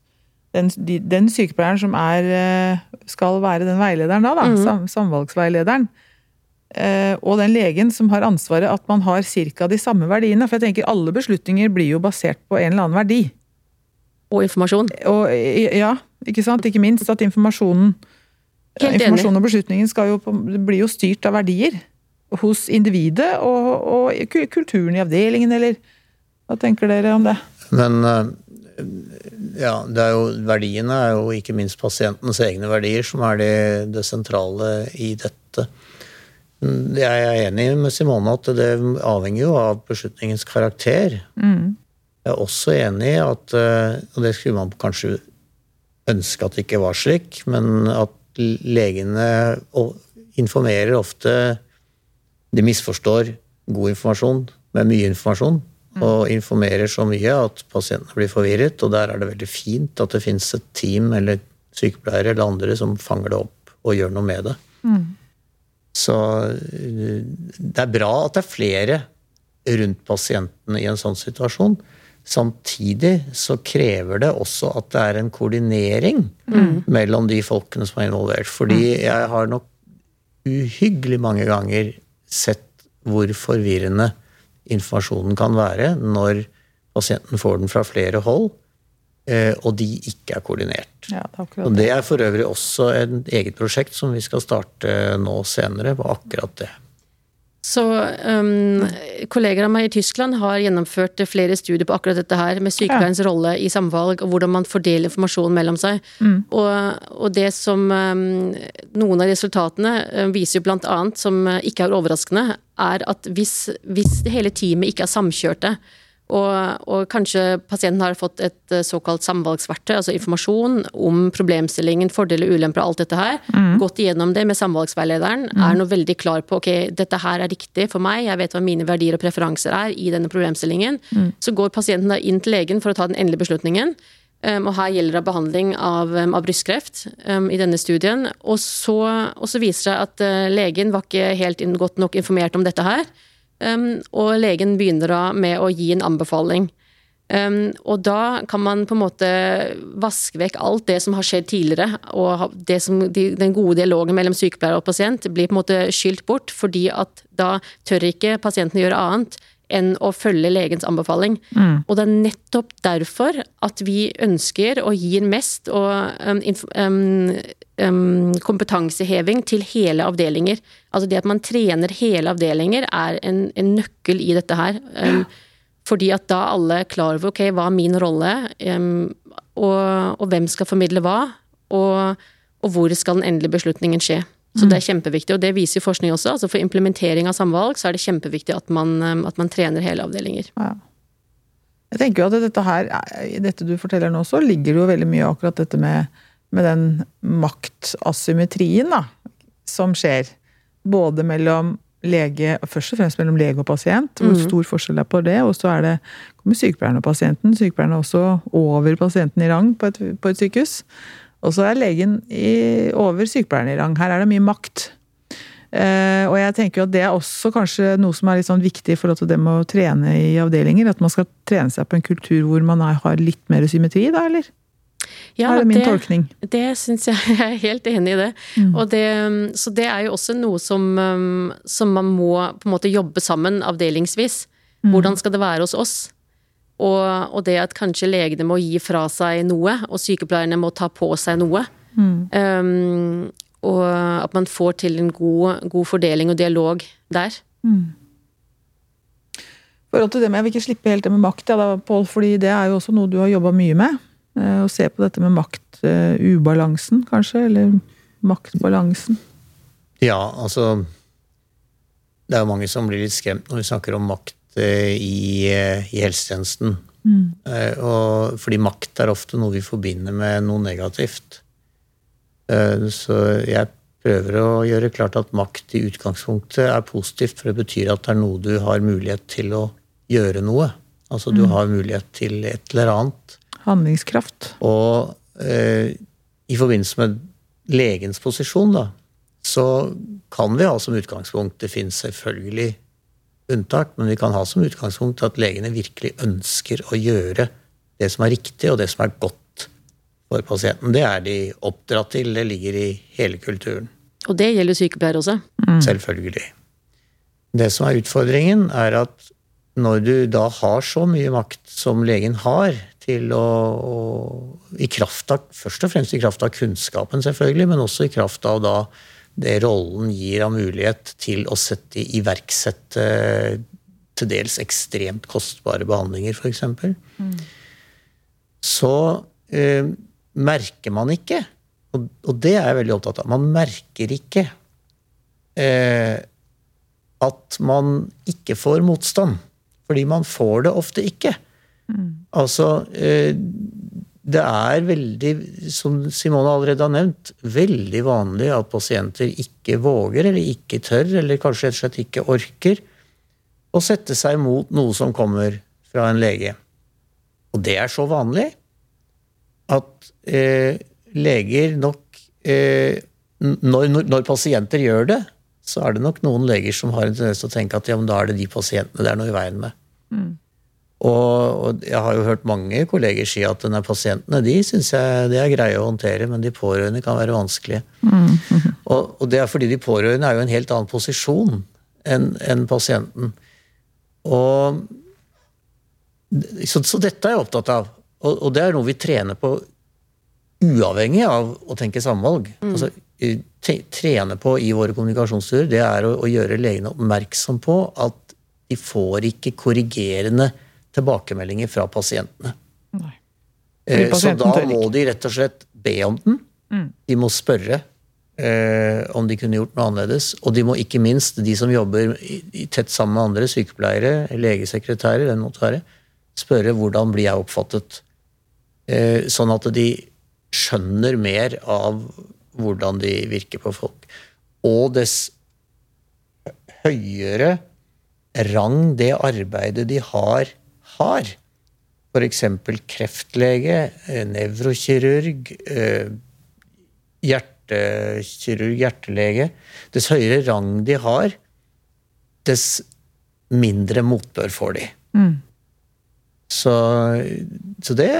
den, den sykepleieren som er, uh, skal være den veilederen da, da mm. sam, samvalgsveilederen, Eh, og den legen som har ansvaret, at man har ca. de samme verdiene. For jeg tenker alle beslutninger blir jo basert på en eller annen verdi. Og informasjon. Og, ja, ikke sant. Ikke minst at informasjonen Informasjon og beslutningen skal jo, blir jo styrt av verdier. Hos individet og, og kulturen i avdelingen, eller hva tenker dere om det? Men ja, det er jo, verdiene er jo ikke minst pasientens egne verdier som er det, det sentrale i dette. Jeg er enig med Simone at det avhenger jo av beslutningens karakter. Mm. Jeg er også enig i at eh, Og det skulle man kanskje ønske at det ikke var slik, men at legene informerer ofte De misforstår god informasjon med mye informasjon. Mm. Og informerer så mye at pasientene blir forvirret. Og der er det veldig fint at det fins et team eller sykepleiere eller andre som fanger det opp og gjør noe med det. Mm. Så eh, det er bra at det er flere rundt pasienten i en sånn situasjon. Samtidig så krever det også at det er en koordinering mellom de folkene som er involvert. Fordi jeg har nok uhyggelig mange ganger sett hvor forvirrende informasjonen kan være når pasienten får den fra flere hold, og de ikke er koordinert. Ja, det er Og det. er for øvrig også et eget prosjekt som vi skal starte nå senere, på akkurat det. Så um, kolleger av meg i Tyskland har gjennomført flere studier på akkurat dette her, med sykepleierens rolle i samvalg, og hvordan man fordeler informasjon mellom seg. Og, og det som um, Noen av resultatene um, viser jo annet, som uh, ikke er overraskende, er at hvis, hvis det hele teamet ikke er samkjørte, og, og kanskje pasienten har fått et eh, såkalt samvalgsverktøy, altså informasjon om problemstillingen, fordeler, ulemper og alt dette her. Gått igjennom det med samvalgsveilederen. Er nå veldig klar på ok, dette her er riktig for meg, jeg vet hva mine verdier og preferanser er i denne problemstillingen. Så går pasienten da inn til legen for å ta den endelige beslutningen. Um, og her gjelder det behandling av, um, av brystkreft um, i denne studien. Og så, og så viser det seg at uh, legen var ikke helt godt nok informert om dette her. Um, og legen begynner da med å gi en anbefaling. Um, og da kan man på en måte vaske vekk alt det som har skjedd tidligere, og som, de, den gode dialogen mellom sykepleier og pasient blir på en måte skylt bort, fordi at da tør ikke pasienten gjøre annet enn å følge legens anbefaling. Og det er nettopp derfor at vi ønsker og gir mest og um, um, um, kompetanseheving til hele avdelinger. Altså det at man trener hele avdelinger er en, en nøkkel i dette her. Um, fordi at da alle er klar over ok, hva er min rolle, um, og, og hvem skal formidle hva, og, og hvor skal den endelige beslutningen skje. Så det er kjempeviktig, og det viser forskning også. altså For implementering av samvalg så er det kjempeviktig at man, um, at man trener hele avdelinger. Ja. Jeg tenker jo at dette her, I dette du forteller nå, så ligger det jo veldig mye akkurat dette med, med den maktasymmetrien da, som skjer. Både mellom lege, først og fremst mellom lege og pasient, hvor stor forskjell er på det. Og så er det, kommer sykepleieren og pasienten. Sykepleieren er også over pasienten i rang på et, på et sykehus. Og så er legen i, over sykepleieren i rang. Her er det mye makt. Eh, og jeg tenker at det er også kanskje noe som er litt sånn viktig i forhold til det med å trene i avdelinger. At man skal trene seg på en kultur hvor man er, har litt mer symmetri, da, eller? Ja, er det min tolkning? Det syns jeg jeg er helt enig i det. Og det. Så det er jo også noe som, um, som man må på en måte jobbe sammen avdelingsvis. Hvordan skal det være hos oss? Og, og det at kanskje legene må gi fra seg noe, og sykepleierne må ta på seg noe. Um, og at man får til en god, god fordeling og dialog der. Mm. forhold til det med, Jeg vil ikke slippe helt det med makt, ja, da, Pål, fordi det er jo også noe du har jobba mye med. eh, Å se på dette med maktubalansen, kanskje, eller maktbalansen. Ja, altså Det er jo mange som blir litt skremt når vi snakker om makt eh, i, eh, i helsetjenesten. Mm. Og, fordi makt er ofte noe vi forbinder med noe negativt. Eh, Så jeg prøver å gjøre klart at makt i utgangspunktet er positivt, for det betyr at det er noe du har mulighet til å gjøre noe. Altså du har mulighet til et eller annet. Handlingskraft. Og eh, i forbindelse med legens posisjon, da, så kan vi ha som utgangspunkt Det finnes selvfølgelig unntak, men vi kan ha som utgangspunkt at legene virkelig ønsker å gjøre det som er riktig, og det som er godt for pasienten. Det er de oppdratt til. Det ligger i hele kulturen. Og det gjelder sykepleiere også. Selvfølgelig. Det som er utfordringen, er at når du da har så mye makt som legen har, til å, å i kraft av, Først og fremst i kraft av kunnskapen, selvfølgelig, men også i kraft av da det rollen gir av mulighet til å sette iverksette til dels ekstremt kostbare behandlinger, f.eks. Så eh, merker man ikke, og, og det er jeg veldig opptatt av, man merker ikke eh, at man ikke får motstand. Fordi man får det ofte ikke. Altså eh, Det er veldig, som Simone allerede har nevnt, veldig vanlig at pasienter ikke våger, eller ikke tør, eller kanskje rett og slett ikke orker å sette seg mot noe som kommer fra en lege. Og det er så vanlig at eh, leger nok eh, når, når, når pasienter gjør det, så er det nok noen leger som har en tendens til å tenke at ja, men da er det de pasientene det er noe i veien med. Og, og jeg har jo hørt mange kolleger si at denne pasientene de syns jeg det er greie å håndtere, men de pårørende kan være vanskelige. Mm. Og, og, det er fordi de pårørende er jo en helt annen posisjon enn en pasienten. Og, så, så, dette er jeg opptatt av. Og, og, det er noe vi trener på uavhengig av å tenke samvalg. Mm. Altså, trene på i våre kommunikasjonsturer, det er å, å gjøre legene oppmerksom på at de får ikke korrigerende tilbakemeldinger fra pasientene. Nei. Eh, så da må de rett og slett be om den. Mm. De må spørre eh, om de kunne gjort noe annerledes. Og de må ikke minst, de som jobber i, i tett sammen med andre, sykepleiere, legesekretærer, den måtte være, spørre hvordan blir jeg oppfattet. Eh, sånn at de skjønner mer av hvordan de virker på folk. Og dess høyere rang det arbeidet de har, har. F.eks. kreftlege, eh, nevrokirurg, eh, hjertekirurg, hjertelege. Dess høyere rang de har, dess mindre motbør får de. Mm. Så, så, det,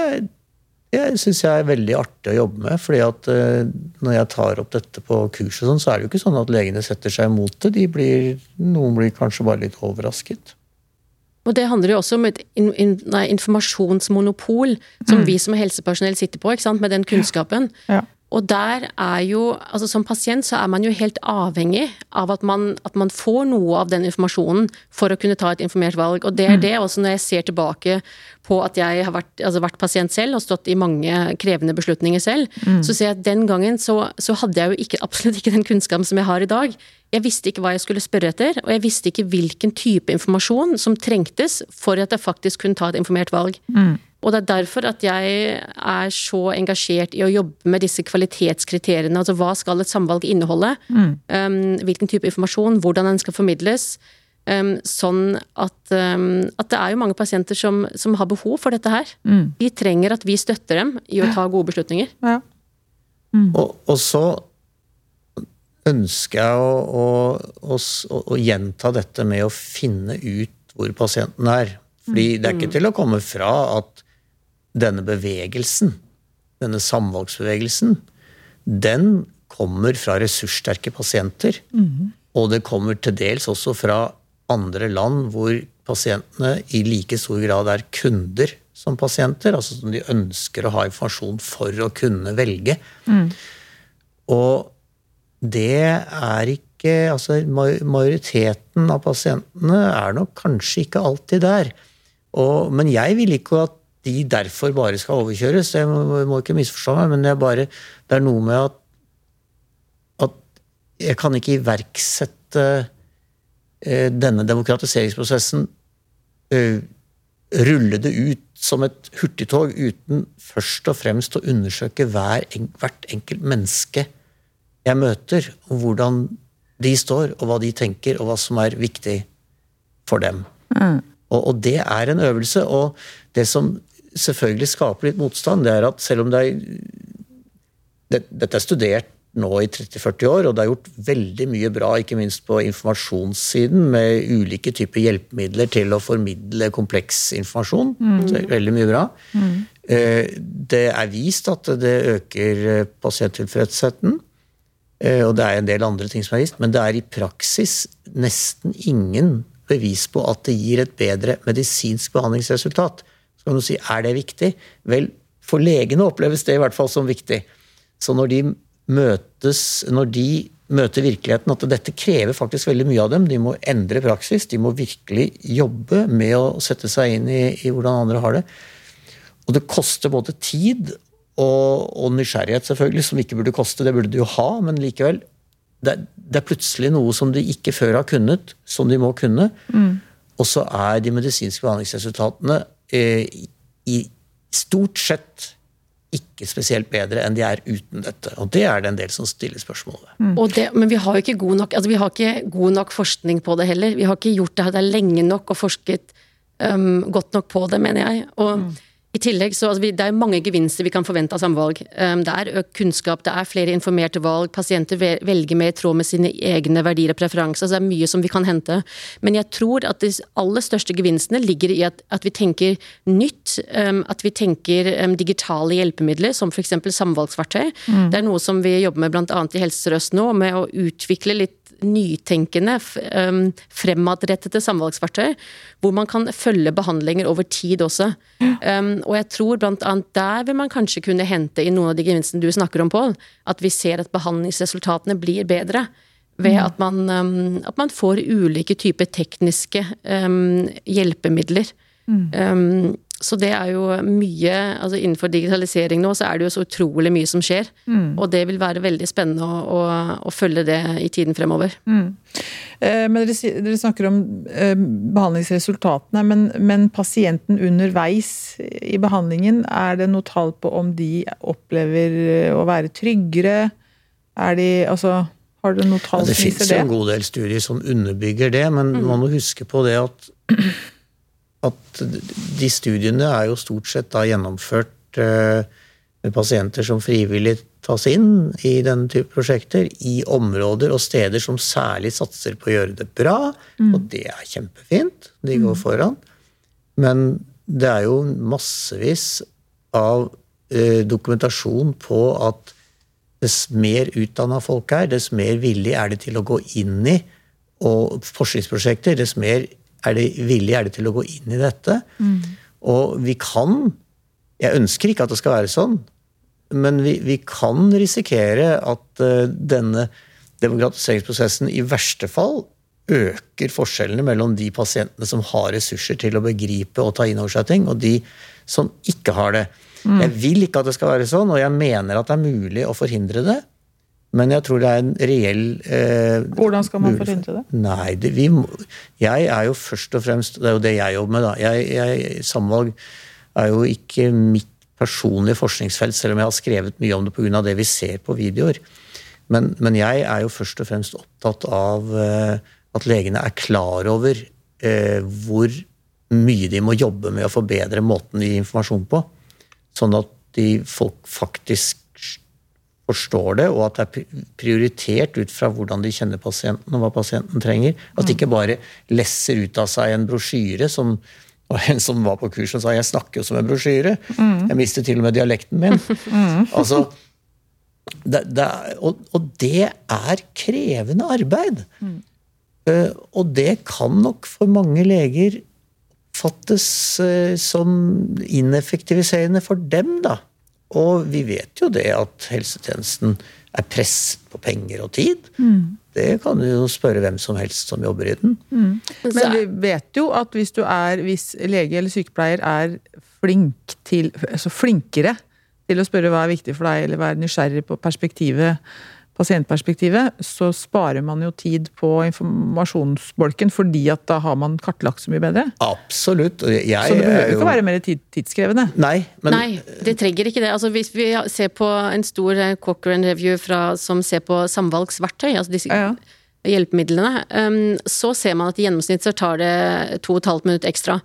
det syns jeg er veldig artig å jobbe med. fordi at uh, når jeg tar opp dette på kurset, sånn, så er det jo ikke sånn at legene setter seg imot det. De blir, noen blir kanskje bare litt overrasket. Og det handler jo også om et in, in, nei, informasjonsmonopol som mm. vi som helsepersonell sitter på, med den kunnskapen. Ja. Ja. Og der er jo, altså Som pasient så er man jo helt avhengig av at man, at man, får noe av den informasjonen for å kunne ta et informert valg. Og det er mm. det også når jeg ser tilbake på at jeg har vært, altså vært pasient selv og stått i mange krevende beslutninger selv, mm. så ser jeg at den gangen så, så, hadde jeg jo ikke, absolutt ikke den kunnskapen som jeg har i dag. Jeg visste ikke hva jeg skulle spørre etter, og jeg visste ikke hvilken type informasjon som trengtes for at jeg faktisk kunne ta et informert valg. Mm. Og det er derfor at jeg er så engasjert i å jobbe med disse kvalitetskriteriene. Altså hva skal et samvalg inneholde? Mm. Um, hvilken type informasjon? Hvordan den skal formidles? Um, sånn at, um, at, det er jo mange pasienter som, som har behov for dette her. Mm. De trenger at vi støtter dem i å ta gode beslutninger. Ja. Mm. Og, og, så ønsker jeg å, å, å, å gjenta dette med å finne ut hvor pasienten er. Fordi det er ikke mm. til å komme fra at denne bevegelsen, denne samvalgsbevegelsen, den kommer fra ressurssterke pasienter. Mm. Og det kommer til dels også fra andre land hvor pasientene i like stor grad er kunder som pasienter. Altså som de ønsker å ha informasjon for å kunne velge. Mm. Og det er ikke Altså majoriteten av pasientene er nok kanskje ikke alltid der. Og, men jeg vil ikke at de derfor bare skal overkjøres. Jeg må, må ikke misforstå meg, men det er, bare, det er noe med at, at jeg kan ikke iverksette eh, denne demokratiseringsprosessen eh, Rulle det ut som et hurtigtog uten først og fremst å undersøke hver, hvert enkelt menneske jeg møter, og hvordan de står, og hva de tenker, og hva som er viktig for dem. Mm. Og, og, det er en øvelse. Og det som selvfølgelig skaper litt motstand, det er at selv om det er det, Dette er studert nå i 30-40 år, og det er gjort veldig mye bra, ikke minst på informasjonssiden, med ulike typer hjelpemidler til å formidle kompleks informasjon. Mm. veldig mye bra. Mm. Eh, det er vist at det øker eh, pasienttilfredsheten. Eh, og det er en del andre ting som er vist, men det er i praksis nesten ingen bevis på at det gir et bedre medisinsk behandlingsresultat. Så kan du si er det viktig? Vel, for legene oppleves det i hvert fall som viktig. Så når de møtes, når de møter virkeligheten, at dette krever faktisk veldig mye av dem, de må endre praksis, de må virkelig jobbe med å sette seg inn i, i hvordan andre har det. Og det koster både tid og, og, nysgjerrighet, selvfølgelig, som ikke burde koste. Det burde de jo ha, men likevel det, det, er plutselig noe som de ikke før har kunnet, som de må kunne. Mm. Og så er de medisinske behandlingsresultatene eh, i stort sett ikke spesielt bedre enn de er uten dette. Og det er det en del som stiller spørsmål ved. Mm. Men vi har jo ikke god nok altså vi har ikke god nok forskning på det heller. Vi har ikke gjort det, det lenge nok og forsket um, godt nok på det, mener jeg. Og mm. I tillegg så, altså, Det er mange gevinster vi kan forvente av samvalg. Um, det er økt kunnskap, det er flere informerte valg, pasienter velger mer i tråd med sine egne verdier og preferanser. så Det er mye som vi kan hente. Men jeg tror at de aller største gevinstene ligger i at, at vi tenker nytt. Um, at vi tenker um, digitale hjelpemidler, som f.eks. samvalgsverktøy. Mm. Det er noe som vi jobber med bl.a. i Helse Sør-Øst nå, med å utvikle litt nytenkende, fremadrettede samvalgsverktøy, hvor man kan følge behandlinger over tid også. Um, og jeg tror blant annet der vil man kanskje kunne hente i noen av de gevinstene du snakker om, Pål, at vi ser at behandlingsresultatene blir bedre. Ved mm. at man, um, at man får ulike typer tekniske um, hjelpemidler. Mm. Så det er jo mye altså Innenfor digitalisering nå så er det jo så utrolig mye som skjer. Mm. Og det vil være veldig spennende å, å, å følge det i tiden fremover. Mm. Eh, men dere, dere, snakker om eh, behandlingsresultatene, men, men, pasienten underveis i behandlingen, er det noe tall på om de opplever eh, å være tryggere? Er de Altså har du noe tall ja, som viser det? Det fins en god del studier som underbygger det, men mm. man må huske på det at at de studiene er jo stort sett da gjennomført eh, med pasienter som frivillig tas inn i denne type prosjekter, i områder og steder som særlig satser på å gjøre det bra. Mm. Og det er kjempefint. De går mm. foran. Men det er jo massevis av eh, dokumentasjon på at dess mer utdanna folk er, dess mer villig er det til å gå inn i og forskningsprosjekter, dess mer er de villige er de til å gå inn i dette? Mm. Og vi kan Jeg ønsker ikke at det skal være sånn, men vi, vi kan risikere at uh, denne demokratiseringsprosessen i verste fall øker forskjellene mellom de pasientene som har ressurser til å begripe og ta inn over seg ting, og de som ikke har det. Mm. Jeg vil ikke at det skal være sånn, og jeg mener at det er mulig å forhindre det. Men jeg tror det er en reell eh, Hvordan skal man forhindre det? Nei, det, vi, Jeg er jo først og fremst Det er jo det jeg jobber med, da. Jeg, jeg, samvalg er jo ikke mitt personlige forskningsfelt, selv om jeg har skrevet mye om det pga. det vi ser på videoer. Men, men, jeg er jo først og fremst opptatt av eh, at legene er klar over eh, hvor mye de må jobbe med å forbedre måten de gir informasjon på. Sånn at de folk faktisk forstår det, og at det er prioritert ut fra hvordan de kjenner pasienten og hva pasienten trenger. At de ikke bare lesser ut av seg en brosjyre som og en som var på kurs og sa 'jeg snakker jo som en brosjyre'. Mm. Jeg mistet til og med dialekten min. Mm. Altså, det, det, og, og, det er krevende arbeid. Mm. Uh, og det kan nok for mange leger fattes uh, som ineffektiviserende for dem, da. Og vi vet jo det at helsetjenesten er presset på penger og tid. Mm. Det kan du jo spørre hvem som helst som jobber i den. Mm. Men vi vet jo at hvis du er, hvis lege eller sykepleier er flink til, altså flinkere til å spørre hva er viktig for deg, eller være nysgjerrig på perspektivet pasientperspektivet, så sparer man jo tid på informasjonsbolken, fordi at da har man kartlagt så mye bedre. Absolutt. Jeg, så det behøver jo ikke være mer tidskrevende. Nei, men... Nei, det trenger ikke det. Altså, hvis vi ser på en stor eh, Cochrane-review som ser på samvalgsverktøy, altså disse ja, ja. hjelpemidlene, um, så ser man at i gjennomsnitt så tar det to og et halvt minutt ekstra.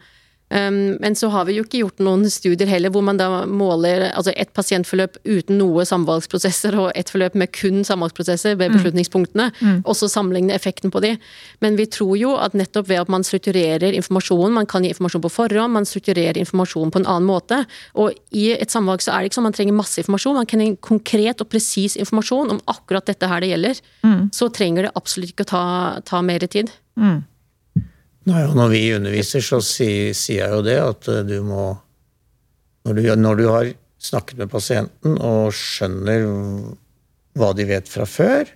Um, men så har vi jo ikke gjort noen studier heller hvor man da måler altså et pasientforløp uten noe samvalgsprosesser og et forløp med kun samvalgsprosesser ved mm. beslutningspunktene, mm. og så sammenligne effekten på de. Men vi tror jo at nettopp ved at man strukturerer informasjonen, man kan gi informasjon på forhånd, man strukturerer informasjon på en annen måte, og i et samvalg så er det ikke sånn man trenger masse informasjon, man kan gi konkret og presis informasjon om akkurat dette her det gjelder. Mm. Så trenger det absolutt ikke å ta, ta mer tid. Mm. Nei, og når vi underviser, så sier, sier jeg jo det at eh, du må når du, når du, har snakket med pasienten og skjønner hva de vet fra før,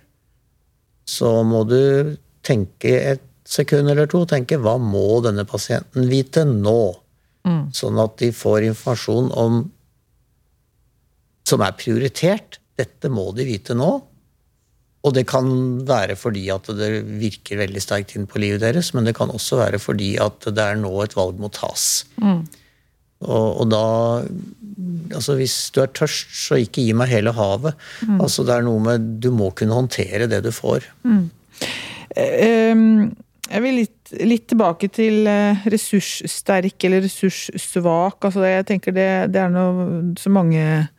så må du tenke et sekund eller to tenke hva må denne pasienten vite nå? Mm. Sånn at de får informasjon om som er prioritert. Dette må de vite nå. Og det kan være fordi at det virker veldig sterkt inn på livet deres, men det kan også være fordi at det er nå et valg må tas. Mm. Og, og, da Altså, hvis du er tørst, så ikke gi meg hele havet. Mm. Altså, det er noe med Du må kunne håndtere det du får. Mm. Um, jeg vil litt, litt, tilbake til eh, ressurssterk eller ressurssvak. Altså jeg tenker det, det er noe, så mange, eh,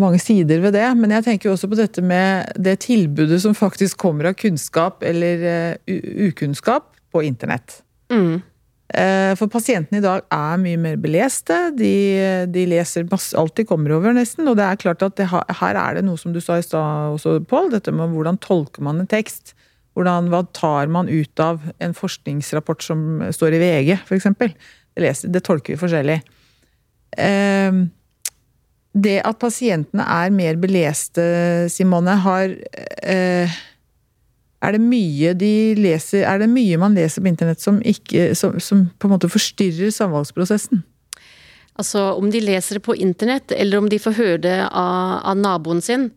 mange sider ved det. Men jeg tenker også på dette med det tilbudet som faktisk kommer av kunnskap eller uh, ukunnskap på internett. Mm. Eh, for pasientene i dag er mye mer beleste. De, de leser masse, alt de kommer over, nesten. Og det er klart at det, her er det noe som du sa i stad også, Pål. Dette med hvordan tolker man en tekst. Hvordan, hva tar man ut av en forskningsrapport som står i VG, f.eks.? Det, det tolker vi forskjellig. Eh, det at pasientene er mer beleste, Simone, har eh, er det mye de leser, er det mye man leser på internett som, ikke, som, som på en måte forstyrrer samvalgsprosessen? Altså om de leser det på internett, eller om de får høre det av, av naboen sin,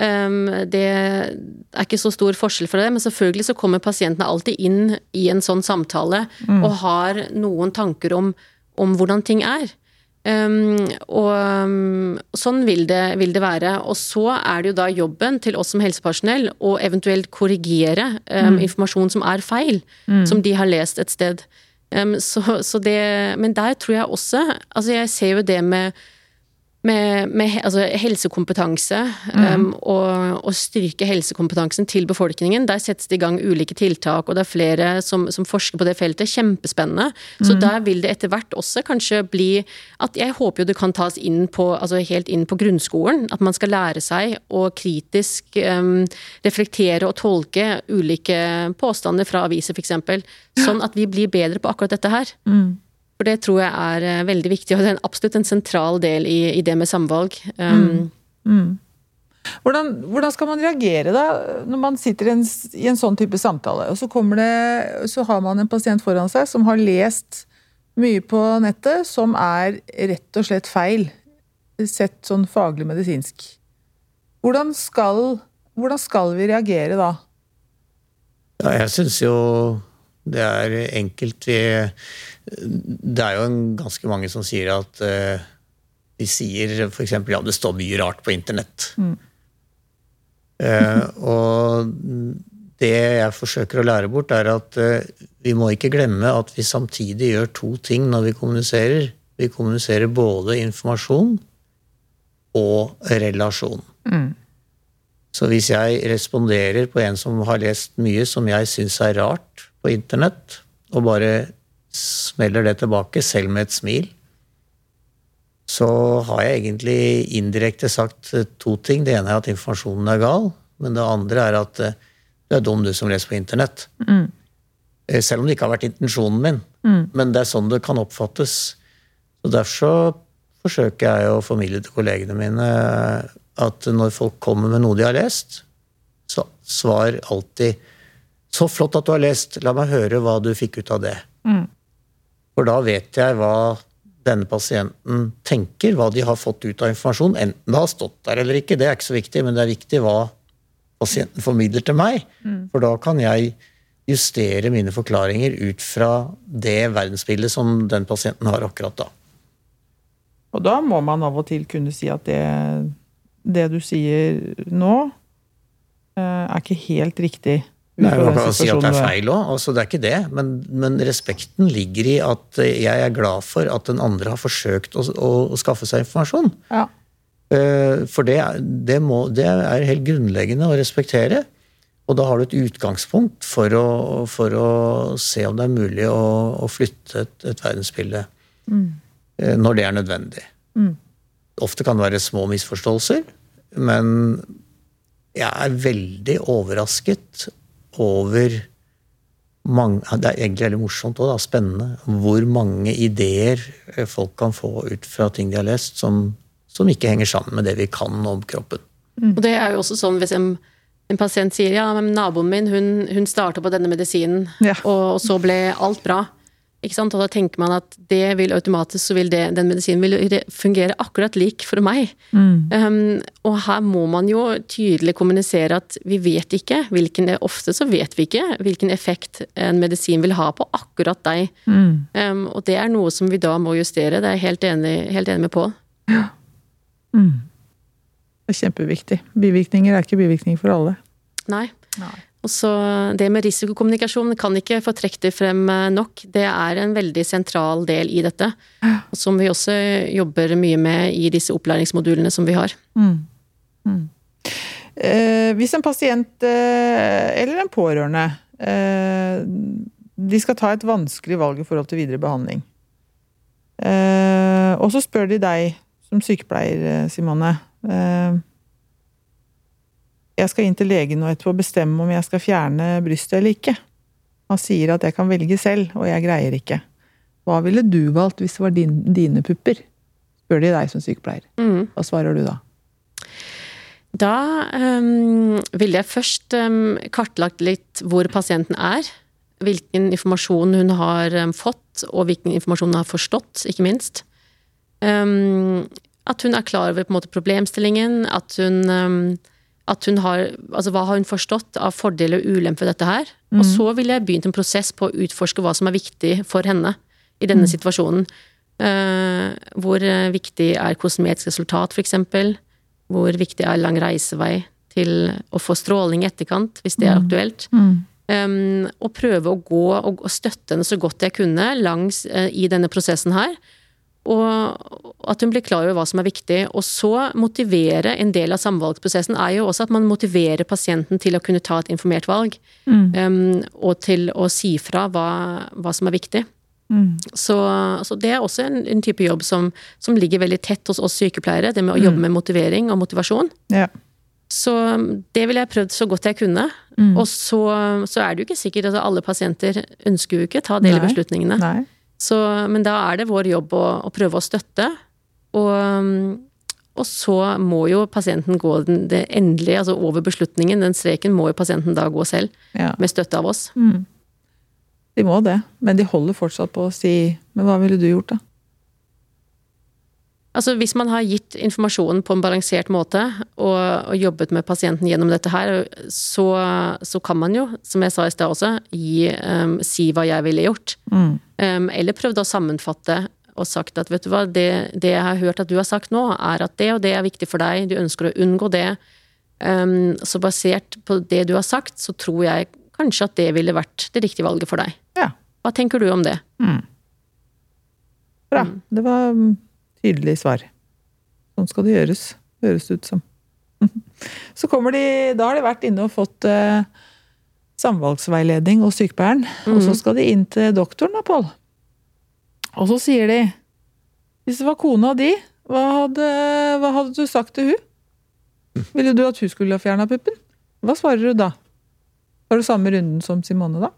Um, det er ikke så stor forskjell for det, men selvfølgelig så kommer pasientene alltid inn i en sånn samtale mm. og har noen tanker om, om hvordan ting er. Um, og um, sånn vil det, vil det, være. Og så er det jo da jobben til oss som helsepersonell å eventuelt korrigere mm. informasjon som er feil, mm. som de har lest et sted. Så, så det, men der tror jeg også Altså, jeg ser jo det med med, med altså helsekompetanse, mm. um, og, og, styrke helsekompetansen til befolkningen. Der settes det i gang ulike tiltak, og det er flere som, som forsker på det feltet. Kjempespennende. Mm. Så der vil det etter hvert også kanskje bli at Jeg håper jo det kan tas inn på, altså helt inn på grunnskolen. At man skal lære seg å kritisk um, reflektere og tolke ulike påstander fra aviser, f.eks. Sånn at vi blir bedre på akkurat dette her. Mm. For det tror jeg er eh, veldig viktig, og det er absolutt en sentral del i, i det med samvalg. Um, mm. Mm. Hvordan, hvordan, skal man reagere da, når man sitter i en, i en sånn type samtale, og så, det, så, har man en pasient foran seg som har lest mye på nettet som er rett og slett feil, sett sånn faglig medisinsk. Hvordan skal, hvordan skal vi reagere da? Ja, jeg syns jo det er enkelt. Vi det er jo ganske mange som sier at uh, de sier f.eks. ja, det står mye rart på internett. Mm. Uh, og det jeg forsøker å lære bort, er at uh, vi må ikke glemme at vi samtidig gjør to ting når vi kommuniserer. Vi kommuniserer både informasjon og relasjon. Mm. Så hvis jeg responderer på en som har lest mye som jeg syns er rart på internett, og bare smeller det tilbake, selv med et smil, så har jeg egentlig indirekte sagt to ting. Det ene er at informasjonen er gal, men det andre er at eh, du er dum, du som leser på internett. Mm. Eh, selv om det ikke har vært intensjonen min. Mm. Men det er sånn det kan oppfattes. Og Derfor så forsøker jeg å formidle til kollegene mine at når folk kommer med noe de har lest, så svar alltid 'Så flott at du har lest. La meg høre hva du fikk ut av det'. Mm. For da vet jeg hva denne pasienten tenker, hva de har fått ut av informasjon. Enten det har stått der eller ikke, det er ikke så viktig, men det er viktig hva pasienten formidler til meg. Mm. For da kan jeg justere mine forklaringer ut fra det verdensbildet som den pasienten har akkurat da. Og da må man av og til kunne si at det, det du sier nå, eh, er ikke helt riktig. Nei, Man kan si at det er feil òg, altså, det er ikke det. Men, men, respekten ligger i at jeg er glad for at den andre har forsøkt å, å, å skaffe seg informasjon. Ja. Uh, for det, det, må, det, er helt grunnleggende å respektere. Og da har du et utgangspunkt for å, for å se om det er mulig å, å flytte et, et verdensbilde mm. uh, når det er nødvendig. Mm. Ofte kan det være små misforståelser, men jeg er veldig overrasket over mange, Det er egentlig veldig morsomt og spennende hvor mange ideer eh, folk kan få ut fra ting de har lest, som, som ikke henger sammen med det vi kan om kroppen. Mm. Og det er jo også sånn hvis en, en pasient sier ja, men naboen min hun, hun starta på denne medisinen, ja. og, og så ble alt bra. Ikke sant? Og da tenker man at det vil automatisk så vil det, den medisinen vil fungere akkurat lik for meg. Mm. Um, og her må man jo tydelig kommunisere at vi vet ikke hvilken Ofte så vet vi ikke hvilken effekt en medisin vil ha på akkurat deg. Mm. Um, og det er noe som vi da må justere. Det er jeg helt enig, helt enig med Pål. Ja. Mm. Det er kjempeviktig. Bivirkninger er ikke bivirkninger for alle. Nei. Nei. Så det med risikokommunikasjon kan ikke få trukket det frem eh, nok. Det er en veldig sentral del i dette, som vi også jobber mye med i disse opplæringsmodulene som vi har. Mm. Mm. Eh, hvis en pasient eh, eller en pårørende eh, de skal ta et vanskelig valg i forhold til videre behandling, eh, og så spør de deg som sykepleier, eh, Simone jeg skal inn til legen nå etterpå og bestemme om jeg skal fjerne brystet eller ikke. Han sier at jeg kan velge selv, og jeg greier ikke. Hva ville du valgt hvis det var din, dine pupper? Spør de deg som sykepleier. Mm. Hva svarer du da? Da um, ville jeg først um, kartlagt litt hvor pasienten er. Hvilken informasjon hun har um, fått, og hvilken informasjon hun har forstått, ikke minst. at hun er klar over måte, problemstillingen, at hun at hun har, altså Hva har hun forstått av fordeler og ulemper ved dette her? Mm. Og så ville jeg begynt en prosess på å utforske hva som er viktig for henne i denne mm. situasjonen. Uh, hvor viktig er kosmetisk resultat, f.eks.? Hvor viktig er lang reisevei til å få stråling i etterkant, hvis det er mm. aktuelt? Um, og prøve å gå og støtte henne så godt jeg kunne langs uh, i denne prosessen her. Og at hun blir klar over hva som er viktig. Og så motivere En del av samvalgsprosessen er jo også at man motiverer pasienten til å kunne ta et informert valg. Mm. Um, og til å si fra hva, hva som er viktig. Mm. Så, så, det er også en, en type jobb som, som, ligger veldig tett hos oss sykepleiere. Det med å mm. jobbe med motivering og motivasjon. Ja. Så det ville jeg prøvd så godt jeg kunne. Mm. Og så, så, er det jo ikke sikkert at alle pasienter ønsker jo ikke ta del i beslutningene. Nei. Så, men da er det vår jobb å, å prøve å støtte. Og, og, så må jo pasienten gå den, det endelige, altså over beslutningen, den streken må jo pasienten da gå selv. Ja. Med støtte av oss. Mm. De må det, men de holder fortsatt på å si Men hva ville du gjort, da? Altså Hvis man har gitt informasjonen på en balansert måte og, og jobbet med pasienten gjennom dette her, så, så, kan man jo, som jeg sa i stad også, gi, um, si hva jeg ville gjort. Mm. Um, eller prøvd å sammenfatte og sagt at vet du hva, det, det, jeg har hørt at du har sagt nå, er at det og det er viktig for deg, du ønsker å unngå det. Um, så basert på det du har sagt, så tror jeg kanskje at det ville vært det riktige valget for deg. Ja. Hva tenker du om det? Mm. Bra. Mm. Det var tydelig svar. Sånn skal det gjøres, høres det ut som. Så kommer de Da har de vært inne og fått eh, samvalgsveiledning hos sykepleieren. Mm. Og så mm. skal de inn til doktoren da, Pål. Og så sier de Hvis det var kona di, hva hadde, hva hadde du sagt til hun? Ville du at hun skulle ha fjerna puppen? Hva svarer du da? Var det samme runden som Simone, da?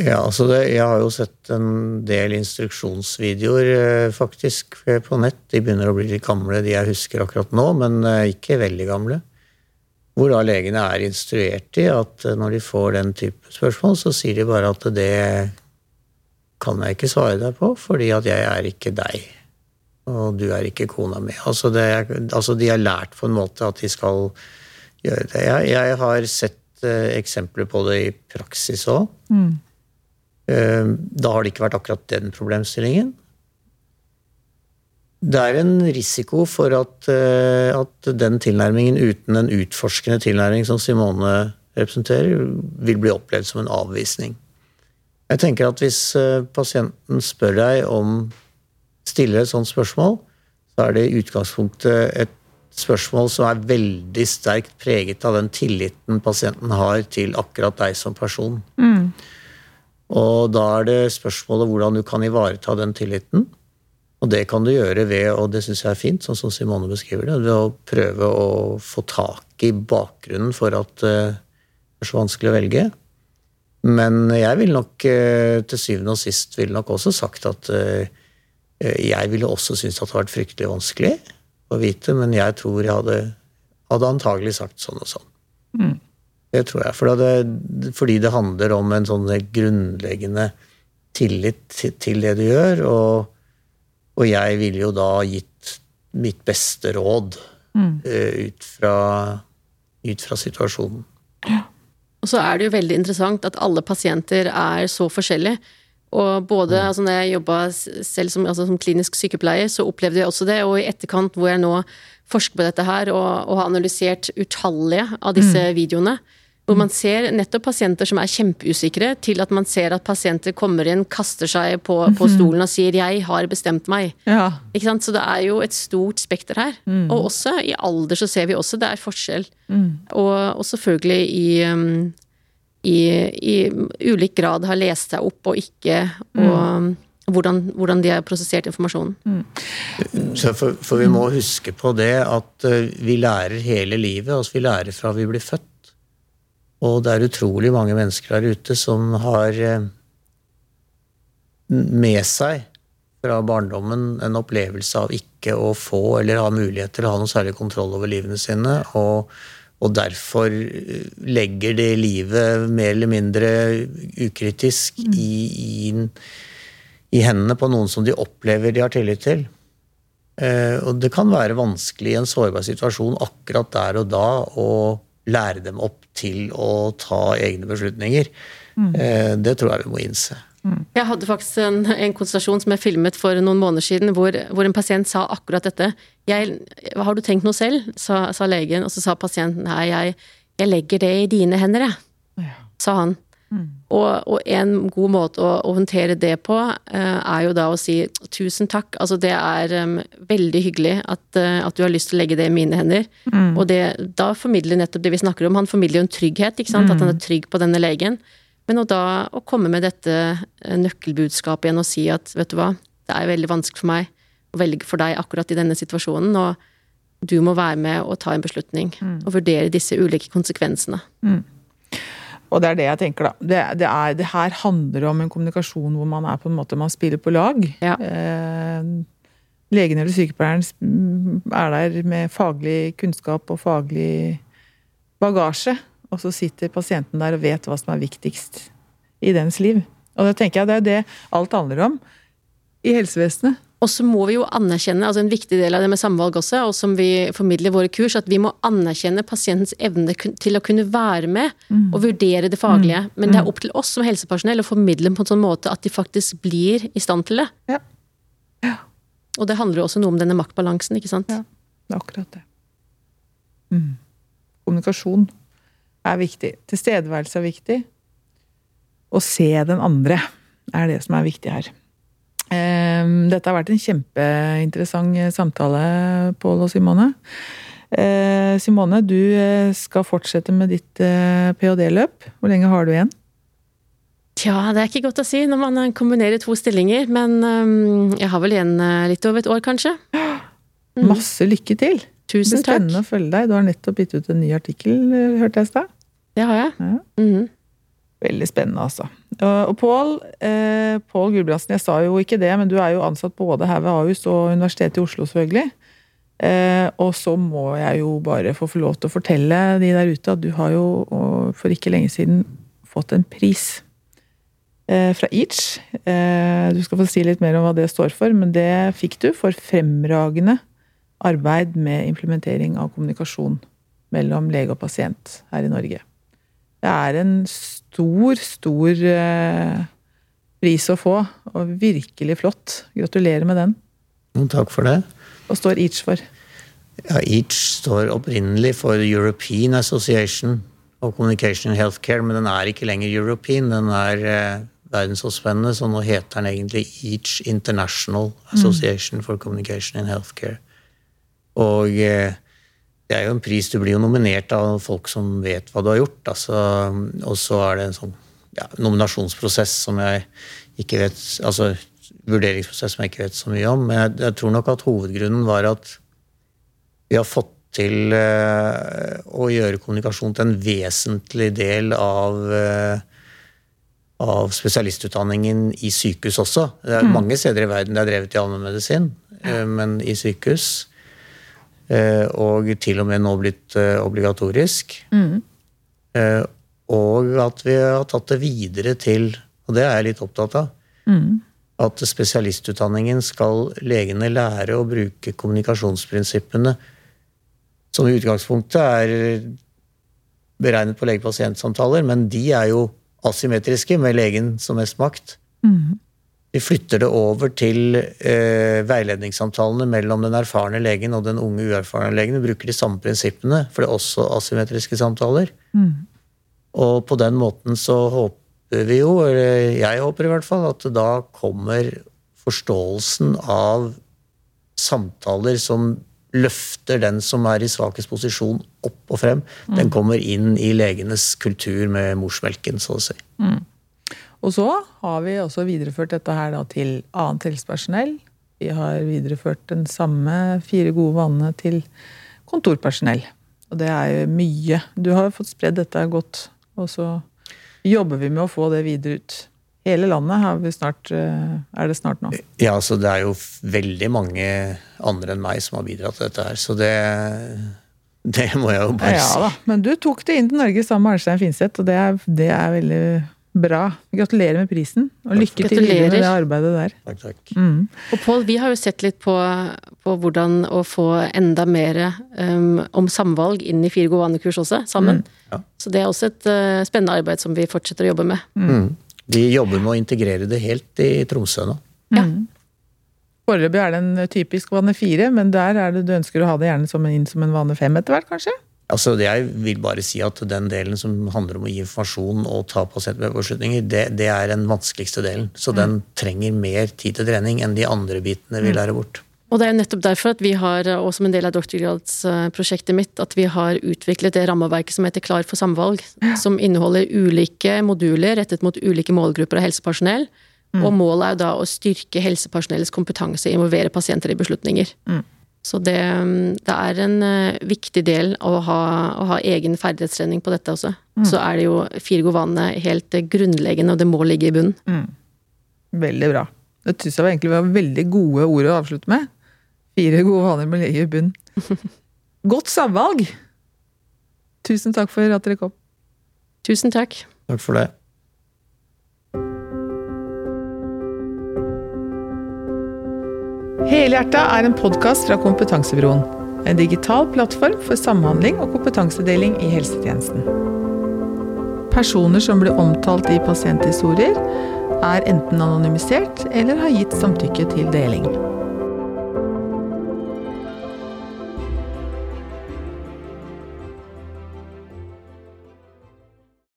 Ja, altså det, Jeg har jo sett en del instruksjonsvideoer eh, faktisk på nett. De begynner å bli litt gamle, de jeg husker akkurat nå, men eh, ikke veldig gamle. Hvor da legene er instruert i at eh, når de får den type spørsmål, så sier de bare at det kan jeg ikke svare deg på, fordi at jeg er ikke deg. Og du er ikke kona mi. Altså, det, altså de har lært på en måte at de skal gjøre det. Jeg, jeg har sett eksempler på det i praksis òg. Eh, da har det ikke vært akkurat den problemstillingen. Det er en risiko for at, eh, at den tilnærmingen uten en utforskende tilnærming som Simone representerer, vil bli opplevd som en avvisning. Jeg tenker at hvis eh, pasienten spør deg om stiller et sånt spørsmål, så er det i utgangspunktet et spørsmål som er veldig sterkt preget av den tilliten pasienten har til akkurat deg som person. Mm. Og da er det spørsmålet hvordan du kan ivareta den tilliten. Og det kan du gjøre ved, og det syns jeg er fint, sånn som Simone beskriver det, ved å prøve å få tak i bakgrunnen for at det er så vanskelig å velge. Men jeg vil nok eh, til syvende og sist vil nok også sagt at eh, jeg ville også syntes at det hadde vært fryktelig vanskelig å vite, men jeg tror jeg hadde, hadde antagelig sagt sånn og sånn. Mm. Det tror jeg. For det, fordi det handler om en sånn grunnleggende tillit til det du gjør. Og, og jeg ville jo da gitt mitt beste råd mm. uh, ut, fra, ut, fra, situasjonen. Ja. Og så er det jo veldig interessant at alle pasienter er så forskjellige. Og både mm. altså når jeg jobba selv som, altså som, klinisk sykepleier, så opplevde jeg også det. Og i etterkant hvor jeg nå forsker på dette her og, og har analysert utallige av disse mm. videoene, Hvor man ser nettopp pasienter som er kjempeusikre, til at man ser at pasienter kommer inn, kaster seg på, på stolen og sier 'jeg har bestemt meg'. Ja. Ikke sant? Så det er jo et stort spekter her. Og også i alder så ser vi også det er forskjell. Og, og selvfølgelig i, um, i, i ulik grad har lest seg opp og ikke, og mm. hvordan, hvordan de har prosessert informasjonen. Så for, for vi må huske på det at eh, vi lærer hele livet. Altså vi lærer fra vi blir født. Og det er utrolig mange mennesker der ute som har eh, med seg fra barndommen en opplevelse av ikke å få eller ha mulighet til å ha noe særlig kontroll over livene sine. og og derfor eh, legger det livet mer eller mindre ukritisk i, i, i hendene på noen som de opplever de har tillit til. Eh, og det kan være vanskelig i en sårbar situasjon akkurat der og da å lære dem opp til å ta egne beslutninger. Mm. det tror jeg vi må innse. Jeg hadde faktisk en, en konsultasjon som jeg filmet for noen måneder siden, hvor, hvor en pasient sa akkurat dette. Jeg, 'Har du tenkt noe selv?' sa, sa legen, og så sa pasienten 'Nei, jeg, jeg legger det i dine hender', jeg', Ja. sa han. Og, og en god måte å, å håndtere det på, eh, er jo da å si 'tusen takk'. Altså det er um, veldig hyggelig at, uh, at du har lyst til å legge det i mine hender. Og det, da formidler nettopp det vi snakker om. Han formidler jo en trygghet, ikke sant. At han er trygg på denne legen. Men å da å komme med dette eh, nøkkelbudskapet igjen og si at vet du hva, det er veldig vanskelig for meg å velge for deg akkurat i denne situasjonen, og du må være med og ta en beslutning. Og vurdere disse ulike konsekvensene. Og det er det jeg tenker, da. Det, det, er, det her handler om en kommunikasjon hvor man er på en måte, man spiller på lag. Ja. Eh, legen eller sykepleieren mm, er der med faglig kunnskap og faglig bagasje. Og så sitter pasienten der og vet hva som er viktigst i dens liv. Og da tenker jeg det er det alt handler om i helsevesenet. Og så må vi jo anerkjenne, altså en viktig del av det med samvalg også, og som vi formidler i våre kurs, at vi må anerkjenne pasientens evne til å kunne være med og vurdere det faglige. Men det er opp til oss som helsepersonell å formidle på en sånn måte at de faktisk blir i stand til det. Ja. Ja. Og det handler jo også noe om denne maktbalansen, ikke sant. Ja. Det er akkurat det. Mm. Kommunikasjon er viktig. Tilstedeværelse er viktig. Å se den andre er det som er viktig her. Ehm, Dette har vært en kjempeinteressant samtale, Pål og Simone. Eh, Simone, du eh, skal fortsette med ditt eh, ph.d.-løp. Hvor lenge har du igjen? Tja, det er ikke godt å si når man eh, kombinerer to stillinger, men jeg har vel igjen eh, litt over et år, kanskje. Masse lykke til! Det blir spennende takk. å følge deg. Du har nettopp gitt ut en ny artikkel, eh, hørte jeg i stad. Det har jeg. Ja. Mm. Veldig spennende, altså. Og og Pål eh, Pål Gulbrandsen, jeg sa jo ikke det, men du er jo ansatt både her ved Ahus og Universitetet i Oslo, selvfølgelig. Eh, og så må jeg jo bare få lov til å fortelle de der ute at du har jo for ikke lenge siden fått en pris eh, fra Each. Eh, du skal få si litt mer om hva det står for, men det fikk du for fremragende arbeid med implementering av kommunikasjon mellom lege og pasient her i Norge. Det er en stor, stor eh, pris å få, og virkelig flott. Gratulerer med den. Takk for det. Hva står Each for? Ja, EACH står opprinnelig for European Association of Communication and Healthcare, men den er ikke lenger European. Den er eh, verdensomspennende, så nå heter den egentlig EACH International Association for Communication and Healthcare. Og eh, det er jo en pris Du blir jo nominert av folk som vet hva du har gjort. Altså, og så er det en sånn ja, nominasjonsprosess som jeg ikke vet Altså vurderingsprosess som jeg ikke vet så mye om. Men jeg, jeg tror nok at hovedgrunnen var at vi har fått til eh, å gjøre kommunikasjon til en vesentlig del av eh, av spesialistutdanningen i sykehus også. Det er mange steder i verden det er drevet i allmennmedisin, eh, men i sykehus. Eh, Og til og med nå blitt eh, obligatorisk. Mm. Og at vi har tatt det videre til, og det er jeg litt opptatt av, at spesialistutdanningen skal legene lære å bruke kommunikasjonsprinsippene som i utgangspunktet er beregnet på lege-pasient-samtaler, men de er jo asymmetriske med legen som mest makt. Vi flytter det over til eh, veiledningssamtalene mellom den erfarne legen og den unge uerfarne legen. Vi bruker de samme prinsippene, for det er også asymmetriske samtaler. Og på den måten så håper vi jo, eller jeg håper i hvert fall, at da kommer forståelsen av samtaler som løfter den som er i svakest posisjon, opp og frem. Den kommer inn i legenes kultur med morsmelken, så å si. Og så har vi også videreført dette her da til annet helsepersonell. Vi har videreført den samme fire gode vanene til kontorpersonell. Og det er jo mye. Du har fått spredd dette godt, og så jobber vi med å få det videre ut. Hele landet har vi snart, eh, er det snart nå. Ja, så det er jo veldig mange andre enn meg som har bidratt til dette her, så det det må jeg jo bare Ja si. da, men du tok det inn til Norge sammen med Arnstein Finseth, og det er, det er veldig bra. Gratulerer med prisen, og lykke til videre med det arbeidet der. Takk, takk. Mm. Og Pål, vi har jo sett litt på, på hvordan å få enda mer um, om samvalg inn i Fire gode vaner-kurs også, sammen. Ja. Så det er også et uh, spennende arbeid som vi fortsetter å jobbe med. Mm. Vi jobber med å integrere det helt i Tromsø nå. Ja. Foreløpig er det en typisk vane fire, men der er det du ønsker å ha det gjerne som en, inn som en vane fem etter hvert, kanskje? Altså, Jeg vil bare si at den delen som handler om å gi informasjon og ta pasientbeslutninger, det, det er den vanskeligste delen. Så den trenger mer tid til trening enn de andre bitene vi lærer bort. Og det er nettopp derfor at vi har, og som en del av doktorgradsprosjektet mitt, at vi har utviklet det rammeverket som heter Klar for samvalg, som inneholder ulike moduler rettet mot ulike målgrupper av helsepersonell. Og målet er jo da å styrke helsepersonellets kompetanse og involvere pasienter i beslutninger. Så det, det er en eh, viktig del å ha, å ha egen ferdighetstrening på dette også. Så er det jo fire gode vaner helt eh, grunnleggende, og det må ligge i bunnen. Veldig bra. Det syns jeg var egentlig var veldig gode ord å avslutte med. Fire gode vaner må ligge i bunnen. Godt samvalg! Tusen takk for at dere kom. Tusen takk. Takk for det. Helhjerta er en podkast fra Kompetansebroen. En digital plattform for samhandling og kompetansedeling i helsetjenesten. Personer som blir omtalt i pasienthistorier, er enten anonymisert eller har gitt samtykke til deling.